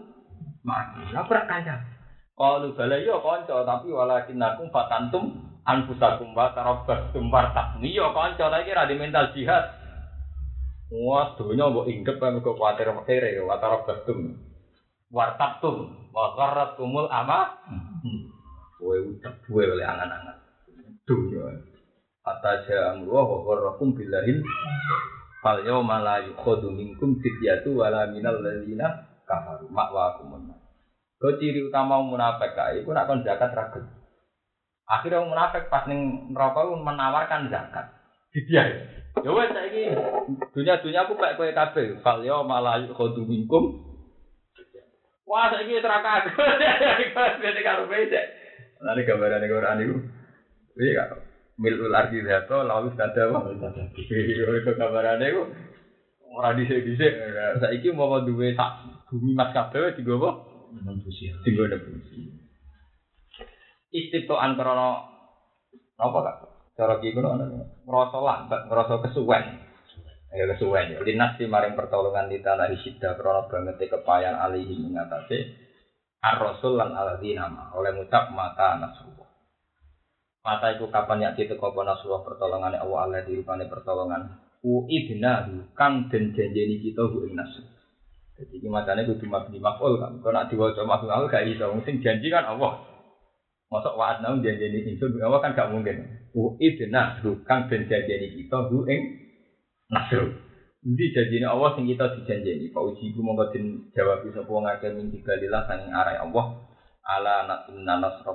mati. Aku ra kancam. Qalu bala yo kanca tapi walakin nakum fatantum anfusakum wa tarabbastum wartabni yo kanca ta iki ra di mental jihad. Wah, mbok inggep kan kok kuwatir kere wa tarabbastum. Wartabtum wa gharratumul ama. Kowe utek duwe oleh angan-angan. Donya. Kata ja'am wa gharrakum billahil Fal yawma la yukhadu minkum fidyatu wala minal ladzina kafaru ma'wakum Kau ciri utama munafik kae iku nak kon zakat ragu. Akhirnya munafik pas ning neraka menawarkan zakat. Fidyah. Ya wes saiki dunia-dunia aku kayak kowe kabeh. Fal yawma la yukhadu minkum Wah, saiki teraka aku. Beda karo beda. Nanti gambaran Quran itu. Iya milul ardi zato lalu ada apa itu kabarane ku ora dhisik-dhisik. Saiki mau duwe sak bumi mas kabeh digo apa? Digo nebusi istitoan krana apa kak? Cara ki ngono ngrasa lambat ngrasa kesuwen. Ya kesuwen. Ya dinas maring pertolongan di tanah isida krana banget kepayan alihi ngatasi ar-rasul lan alladzina oleh ngucap mata nasrullah Mata iku kapan yakti teko apa nasrullah pertolongan Allah Allah di pertolongan. Uidna kang den janjeni kita hu ing. Jadi iki macane kudu mabni maf'ul kan. Kok nak diwaca maf'ul aku gak iso. Sing janji kan Allah. Masuk wa'ad naun janjeni ingsun Allah kan gak mungkin. Uidna kang den janjeni kita hu ing nasr. Endi janjine Allah sing kita dijanjeni. Pak uji ku monggo den jawab sapa wong akeh min digalilah sanging arai Allah. Ala inna nasra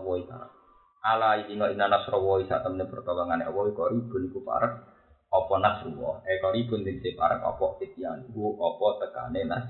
ala inna inna nasrawa isa temne pertolongan Allah iku ribun iku parek apa nasruwa e kok ribun dite parek apa? Ityan. Ku apa tekane nas